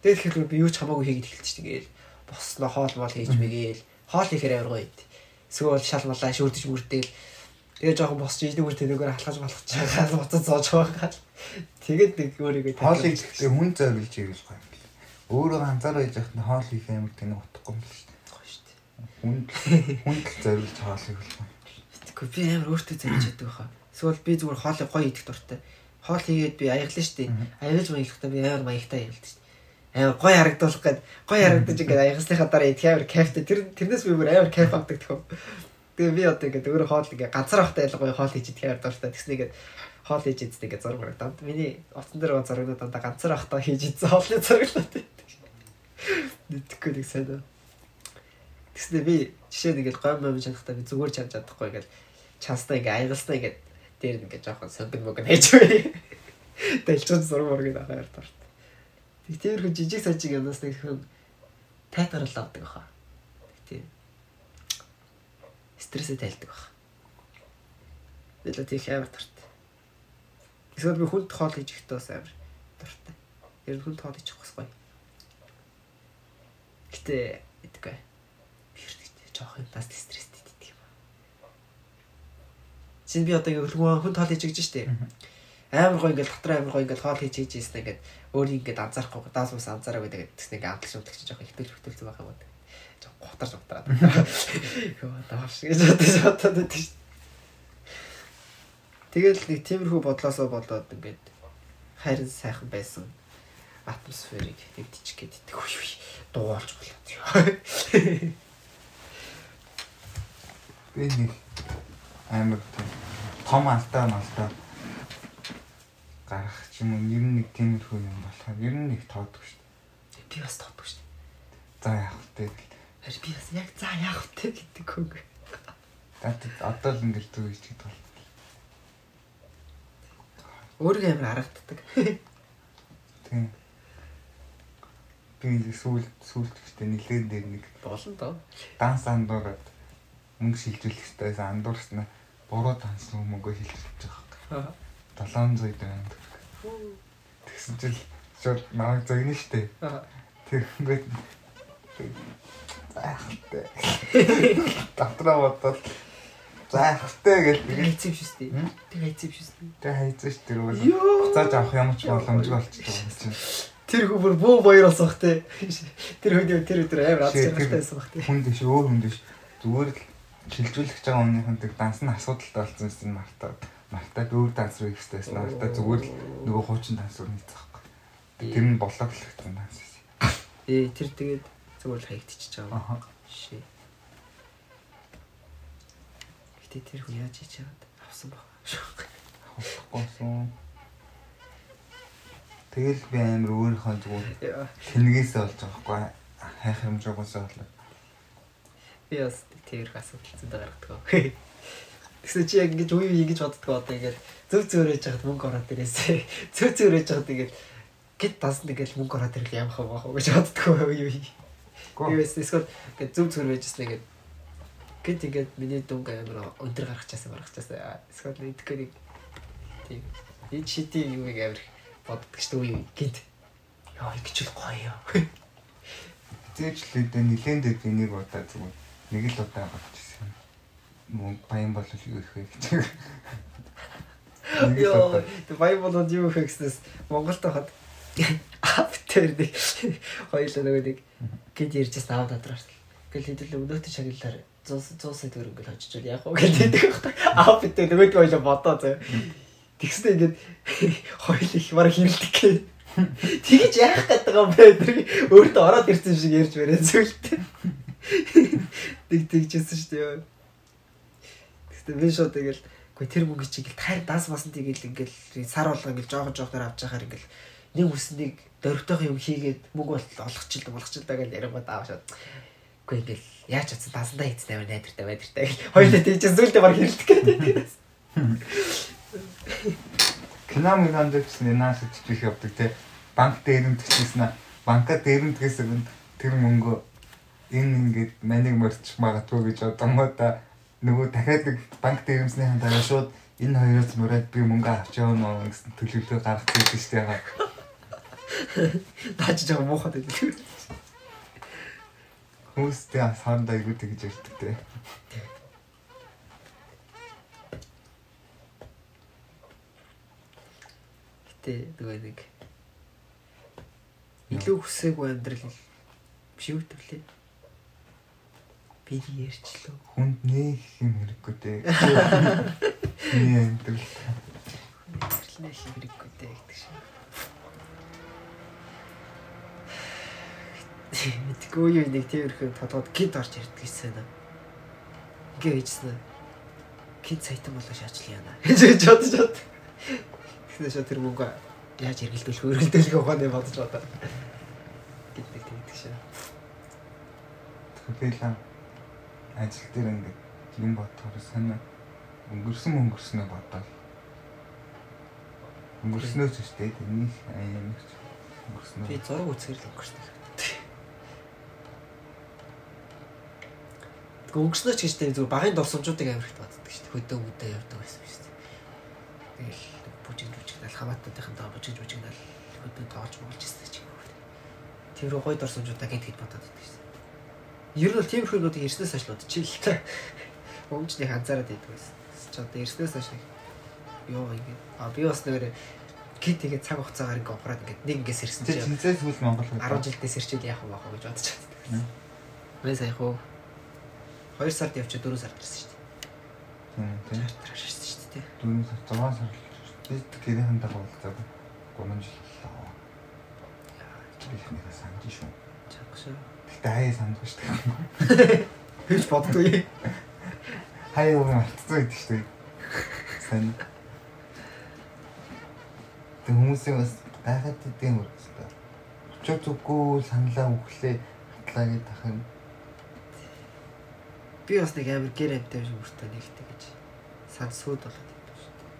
Тэгээд тэгэхээр би юу ч хамаагүй хийгээд эхэлж ш. Тэгээл босноо хоол мол хийж мэгээл хоол хийхээр амар гоё ид. Эсвэл шал малаа шүрдэж мөрдөөл Тэгээ жоохон босч иждэг үр тэнэгээр алхаж малхаж чагаад буцаж зоож байгаа. Тэгээд нэг өөрийгөө Хоол хийхдээ хүн зориулж гоё юм бэл. Өөрөө ганцаар байж хат нь хоол хийх амар тэнэг утгагүй юм шүү дээ. гоё шүү дээ. Хүн хүнд л зориулж хоол хийх бол. Тэгэхгүй би амар өөртөө зориулж яддаг баха. Эсвэл би зүгээр хоолыг гоё идэх дуртай. Хоол хийгээд би аяглаа шүү дээ. Аялаж маяглахдаа би амар маягтай аялдаг шүү дээ. Амар гоё харагдуулах гээд гоё харагдаж ингээд аягсныхаа дараа идэх амар кайфтай. Тэр тэрнээс би бүр амар кайф авдаг төхөө. Тэгээ би одоо ингээд өөрөө хоол ингээд ганцаар авахтай ялгаа хоол хийж идэх амар дуртай. Тэгснэ ингээд хоол хийж идэх ингээд зураг барагдаад. Миний утсан дээр байгаа зурагнууд дандаа ганцаар авахтай хийж идсэн хоолны зураглаад байдаг. Мэдхгүй нэг сайн уу. Тэгснэ би жишээ нэг л гой мом чадахтаа би зүгээр чамж чадахгүй ингээд чанстаа ингээд аягалстаа ингээд дээр нь ингээд жоохон сонгон мөнгө хийж бай. Дэлчүүд зураг мөргийг аваад тарт. Тэг тиймэрхүү жижиг сажиг юмнаас нэг хүн тайтарл авдаг баха. Тийм. Стрессээ тайлдаг баха. Би л тийх амар тарт. Эсвэл би хүнд хоол хийж ихдээ бас амар дуртай. Ер нь хүнд хоол хийж явах гоё. Гэтэ идэггүй. Би хэрэгтэй жоох юм бас стресстэй идэх юм. Чин би одоо ингэ хүнд хоол хийж гэж штэ. Амар гоё ингээл дотроо амар гоё ингээл хоол хийж хийж ийсэн ингээд өөрийг ингээд анзаарахгүй даас ус анзаараагүй тэгээд тэгснэ ингээд амтл шүмтгч жоох ихтэл хөтөлсөн байх юм байна. Жоох гутарч гутараад. Йоо <laughs> дааш гэж бодож бодоод байдаг штэ. Тэгэл нэг тиймэрхүү бодлоосоо болоод ингээд хайрын сайхан байсан атмосферыг нэгдчих гээд үе үе дуулж болоод. Би нэг амар том алдаа малдаа гарах ч юм уу ер нь нэг тиймэрхүү юм болохоор ер нь нэг тоодгүй шүү. Би бас тоодгүй шүү. За яах вэ? Харин би бас яг за яах вэ гэдэг үг. Дат одоо л ингээд хийж гэдэг бол. Өөрийгөө амар харагддаг. Тийм. Би сүүл сүүлд ихтэй нилээн дээр нэг Болно доо. данс андуураад мөнгө шилжүүлэх хэрэгтэйс андуурснаа буруу данс мөнгө шилжүүлж байгаа. 700 төгрөг. Тэгсэн чил шууд намайг зогно штэ. Тэр ингээд заахтай. <laughs> Дотроо заахтай гэж тэгээд хайцсан шүү дээ. Би хайцсан шүү дээ. тэг хайцсан ш тэр бол Йоо. буцааж авах юм ч боломжгүй болчихсон. Тэр хүү бөө баяр болсон бах те. Тэр үед тэр өдөр амар аз жаргалтай байсан бах те. хүн дэш өөр хүн дэш зүгээр л шилжүүлэх гэж байгаа өмнөх нь данс нь асуудалтай болсон юм мартаад мартаад өөр данс руу ихтэйс мартаад зүгээр л нөгөө хуучин данс руу нийцэх байхгүй. Тэр нь болоо гэх юм данс. Ээ тэр тэгээд зүгээр л хаягдчихж байгаа. Аха. Шээ. Гэтэ тэр хүн яаж хийж чаад авсан баг. Хавчихгүйсэн. Тэгэл би амар өөрийнхөө зүгээр Яа. тэнгээсээ болж байгаа байхгүй хайх хэмжээгөөсөө болоо. Би бас тэр асуудал зөндөө гаргадаг. Тэгсэн чи яг ингэж үе үе ингэж боддгоо одоо ингээд зөв зөөрэж яхад мөнгө ороод ирээсээ. Зөв зөөрэж яхад ингээд гэт тасна ингээд мөнгө ороод ирэл ямах байх уу гэж боддгоо үе. Гөө. Юуэс эсвэл зөв зөөр байжсэн ингээд Гэт ингээд миний дүнг амар өндөр гаргачихсан гаргачихсан. Эсвэл идэхгүй нэг тийм энэ шити юу нэг амар боддог шүү дээ үе гинт. Яа их ч гоё ёо. Зээжлээд нилэн дэд энийг удаа зүгээр нэг л удаа гарчихсан. Мөн баян бол юу их вэ гэж. Йоо, баян болоод юу их гэснээс Монголд хахад аптер нэг <laughs> нөгөө нэг гид ярьжсэн аав додроош. Ингээл хэдэл өнөөдөр шагналаар 100 100 сая төгрөг ингээл очичвал яах вэ гэдэг байхгүй. Аав битээ нөгөөд хоёулаа бодоо зөө. Тэгснэ ингээд хоёул их бараг хэрэлдэг гээ. Тэгэж яах гэдэг юм бэ? Өөртөө ороод ирсэн шиг ярьж барай зүйлтэй. Тэг тэгжсэн шүү дээ. Тэгсэн би шууд тэгэл Гэхдээ тэр мөнгө чиг л тайр дас басан тэгэл ингээл сар болго ингээл жоох жоохоор авч яхаар ингээл нэг үснийг дөрөвтэйх юм хийгээд мөнгө бол олгочихлоо болгочихлоо гэж ярингууд аавшаад. Үгүй ингээл яаж чадсан дасандаа хийцтэй амар найдвартай байдвартай гэл. Хоёулаа тийч зүйлдээ баг хэлдэг гэдэг. Кино мөн дэвчсэн наас иччих явдаг те. Банк дээр нь төчсөн банка дээр нь тгээс тэр мөнгө энэ ингээд манийг морчих магадгүй гэж одоомоо нөгөө дахиад нэг банк дээрэмснийхэн дараа шууд энэ хоёроос мураад би мөнгө авч явна гэсэн төлөвлөгөө гаргах гэдэг шүү дээ. Наач жоо муухад байдаг. Хүмүүстэй асаандаа юу гэж ярьдаг те. Гэтэ нөгөө нэг илүү хүсээгүй амьдрал биш үү төлөө би ярьчлаа. Хүнд нэг юм хэрэггүй дээ. <laughs> Миний амьдрал. Нэг хэрэггүй дээ гэдэг шиг. Мэдгүй юу нэг тиймэрхүү тодгод гид орж ирдэг гэсэн юм. Ингээ хийжсэн. Гид сайтан болоо шаачлаа яана. гэж бодож бод. Тэгсэн шат тэр мөнгө яаж эргэлдүүлэх өргөлдөлгөө ухааны бодож бодоо. Гэдэг тэгдэг шээ. Тэгэл ажил дээр ингээд юм бодохоор санаа өнгөрсөн өнгөрснөө бодоод өнгөрснөө ч гэжтэй тэрний аян өнгөрснөө би зураг үзэхэр л өнгөрсөн. Тэгвэл өнгөрснөө ч гэжтэй зүгээр багын дурсамжуудыг амирхт боддог шүү дээ. Хөдөө өдөө явдаг байсан шүү дээ. Тэгэл бүжиг бүжиг дал хамаатныхаа бүжиг бүжиг дал хөдөө тоолж болж ирсэн ч юм уу. Тэр гой дурсамжуудаа гэд хэд бодоод байдаг шүү дээ. Ер нь бол тиймэрхүү нүүдийг ирснээс хойш бодчихлээ. Өмчнийг анзаараад байдаг байсан. Ч одоо ирснээс хойш юу ингэ. А би бас нэр гид тэгээ цаг хугацаагаар ингээ ухраад ингээ нэг ингээс ирсэн чинь тэнцээс хүл Монгол 10 жилдээс ирчээд яах вэ гэж бодож байна. Мэн сая хөө 2 сард явчаа 4 сард ирсэн шүү дээ. Тийм тийм. Траш ирсэн шүү дээ. 4 сар 6 сар би гэрийн дагуу уулзаад 3 жил боллоо. Яа, чи ихнийхээ санаж шүү. Чагшаа. Гэтэ хаяа сандгүй шүү дээ. <laughs> Хэж боддгүй. Хаяа уу алдсан гэдэг шүү дээ. Сайн. Тэг хүмүүсийн бас гайхаад идэм үргэлжлээ. Өчөө зүггүй саналаа өглөө хатлаа гэдэг ах юм. Би бас нэг амар гэр амтай юм өртөө нэгтэй гэж сансууд болоод идэв шүү дээ.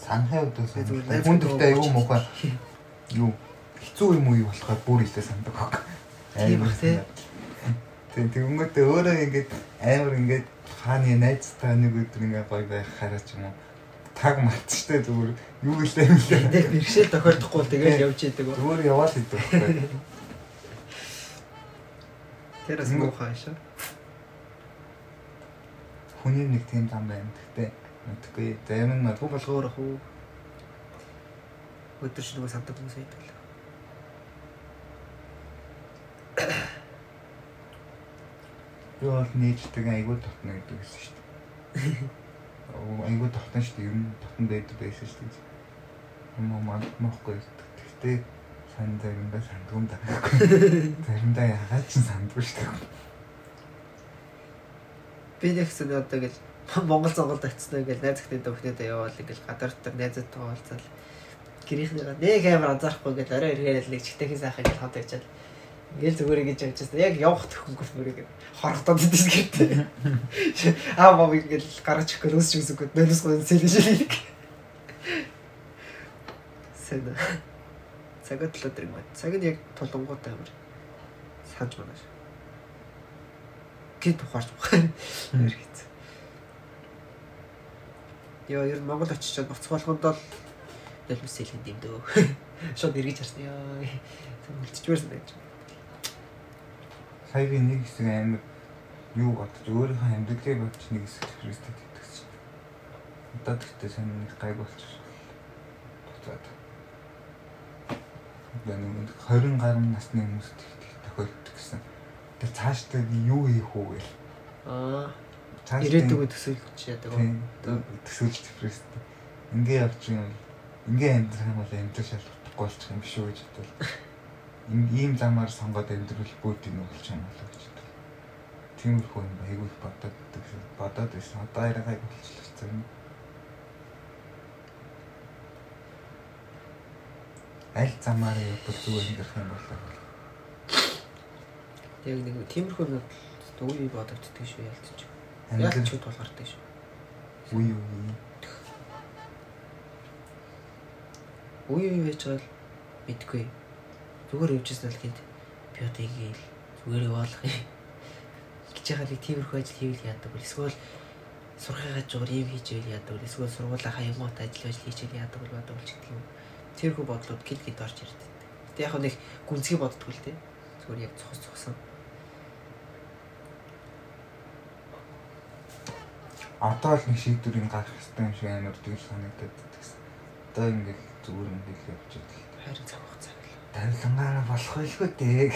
Санхай өдөөс хүн дэвтэй юу муухай юу хэцүү юм уу юу болохоор бүр илээ сандаг баг. Тийм ба тий. Тийм тэгэнгүүт өөрөө ингээд амар ингээд хааны найзтай нэг өдөр ингээд гоё байх хараач юм уу таг матчтай зүгээр юу гэлээ юм лээ. Нэг бэрхшээл тохиолдохгүй тэгэл явж идэг. Зүгээр яваал идэв. Тэрас муухай шээ. Хүний нэг тийм зам байна. Гэтэ мэдгүй зарим нь магадгүй болгоор ах уу. Өдөр шиг нэг сандаг хүмүүс байдаг. Би бол нээждэг айгуу татна гэдэг гэсэн шүү дээ. Айгуу татна шүү дээ. Ер нь татна байдаг байсан шүү дээ. Юм уу мандахгүй. Гэхдээ сайн заримдаа сандгүй да. Заримдаа ягаад ч сандгүй шүү дээ. Би нэг хэсэг одоо гэж Монгол цонголд очсон ингээл найз ихтэй дөхнөдөө яваал ингээл гадар дотор найзтай уулзал гэрийнхнийгаа нэг амар анзаарахгүй ингээл орой ирээл нэг чигтэйхээ сайхан ингээл хамт ячаад Ингээл зүгээр ингэж явж байсан. Яг явах төхөнгөс бүрийг хорогдоод идэж гэртээ. Аа боо ингээл гарч ирэхгүй өсч үсэхгүй нөлөөс гоо сэлэж. Сэдэ. Л өдөр юм байна. Цаг нь яг тулангууд амар санаж байна. гэд ухаарч байгаа. Ер хийц. Яа ер нь Монгол очичоод буцах болгонд л нулимс хэлэнд юм дөө. <laughs> Шууд эргэж харсан яа. Үлдчихвэрсэн байж. Сая би нэг хэсэг амар юу бодож өөрийнхөө амьдралыг бодож нэг хэсэг Христэд итгэсэн. Одоо тэгтээ сонир гайг болчих. Буцаад. Нэг 20 гаруй насны хүмүүст тохиолддог гэсэн. Тэр цаашдаа юу хийх үү гээл. Аа. Ирээдүгөө төсөөлж яадаг. төсөөлж депресд. Ингээ явж юм бол ингээ амьдрах юм бол амьдрал шалгахгүй болчих юм биш үү гэж бодлоо. Ийм замаар сонгоод амьдрал бүгд юм болж юм болоо гэж бодлоо. Тиймэрхүү юм айгүй бодоод. Бодоод байсан. Одоо яригай болчихлоо Аль замаар явбал зүгээр амьдрах юм болоо. Яг нэг тиймэрхүү нэг үе бодогддөг шүү ялцчих. Ч тулгардаг шүү. үе үе. Үе үе байж байгаа л мэдгүй. Зүгээр явжсэн л гээд би одоо игээл зүгээр яваалах юм. Гэж яхаа нэг тиймэрхүү ажил хийвэл яадаг вэ? Эсвэл сурхайгаа жугаар юм хийж ивэл яадаг вэ? Эсвэл сургуулаа хаягмат ажил ажил хийчихэл яадаг вэ? Бадаг бол ч гэдэг юм. Тэрхүү бодлууд гэл гид орж ирдэг. Гэтэ яг нэг гүнзгий боддгоо л те. Зүгээр яг цохос цохсон. Одоо л нэг шийдвэрийг гаргах хэрэгтэй юм шиг амар дүүр санагдаад байсан. Одоо ингээл зүгээр ингээл явж байгаа. Хайр цаг хугацаа гэл. Тавилангаараа болох байлгүй дээ.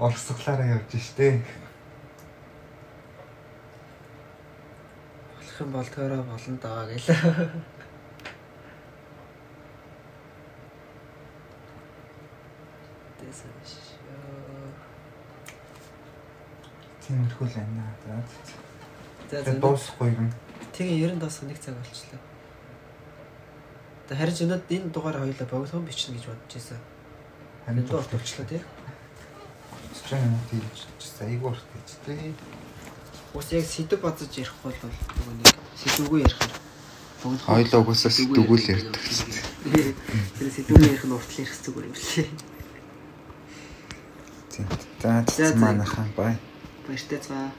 Орсглаараа <laughs> явж штэ. Болох юм бол төрөө болно даа гэл. Тэсэн шүү. Тиймэрхүү л байна. За. За за. дуусахгүй юм. Тэгээ 90 даас нэг цаг болчихлоо. Тэгээ харин ч өнөөд энэ дугаар хоёлаа богино бичнэ гэж бодож байсан. Харин дуурт болчихлоо тий. Чичээ юм тийж айгуу урт гэж тий. Ус яг сэдв базаж ярих бол нөгөө нэг сэдвгүй ярих юм. Богино Хоёлоо угсаа сэдвгүй л ярьдаг гэсэн. Тэр сэдвгүй ярих нь уртлын ярих зүгээр юм лээ. Тийм. За За, за. манайхан бай. Pues das war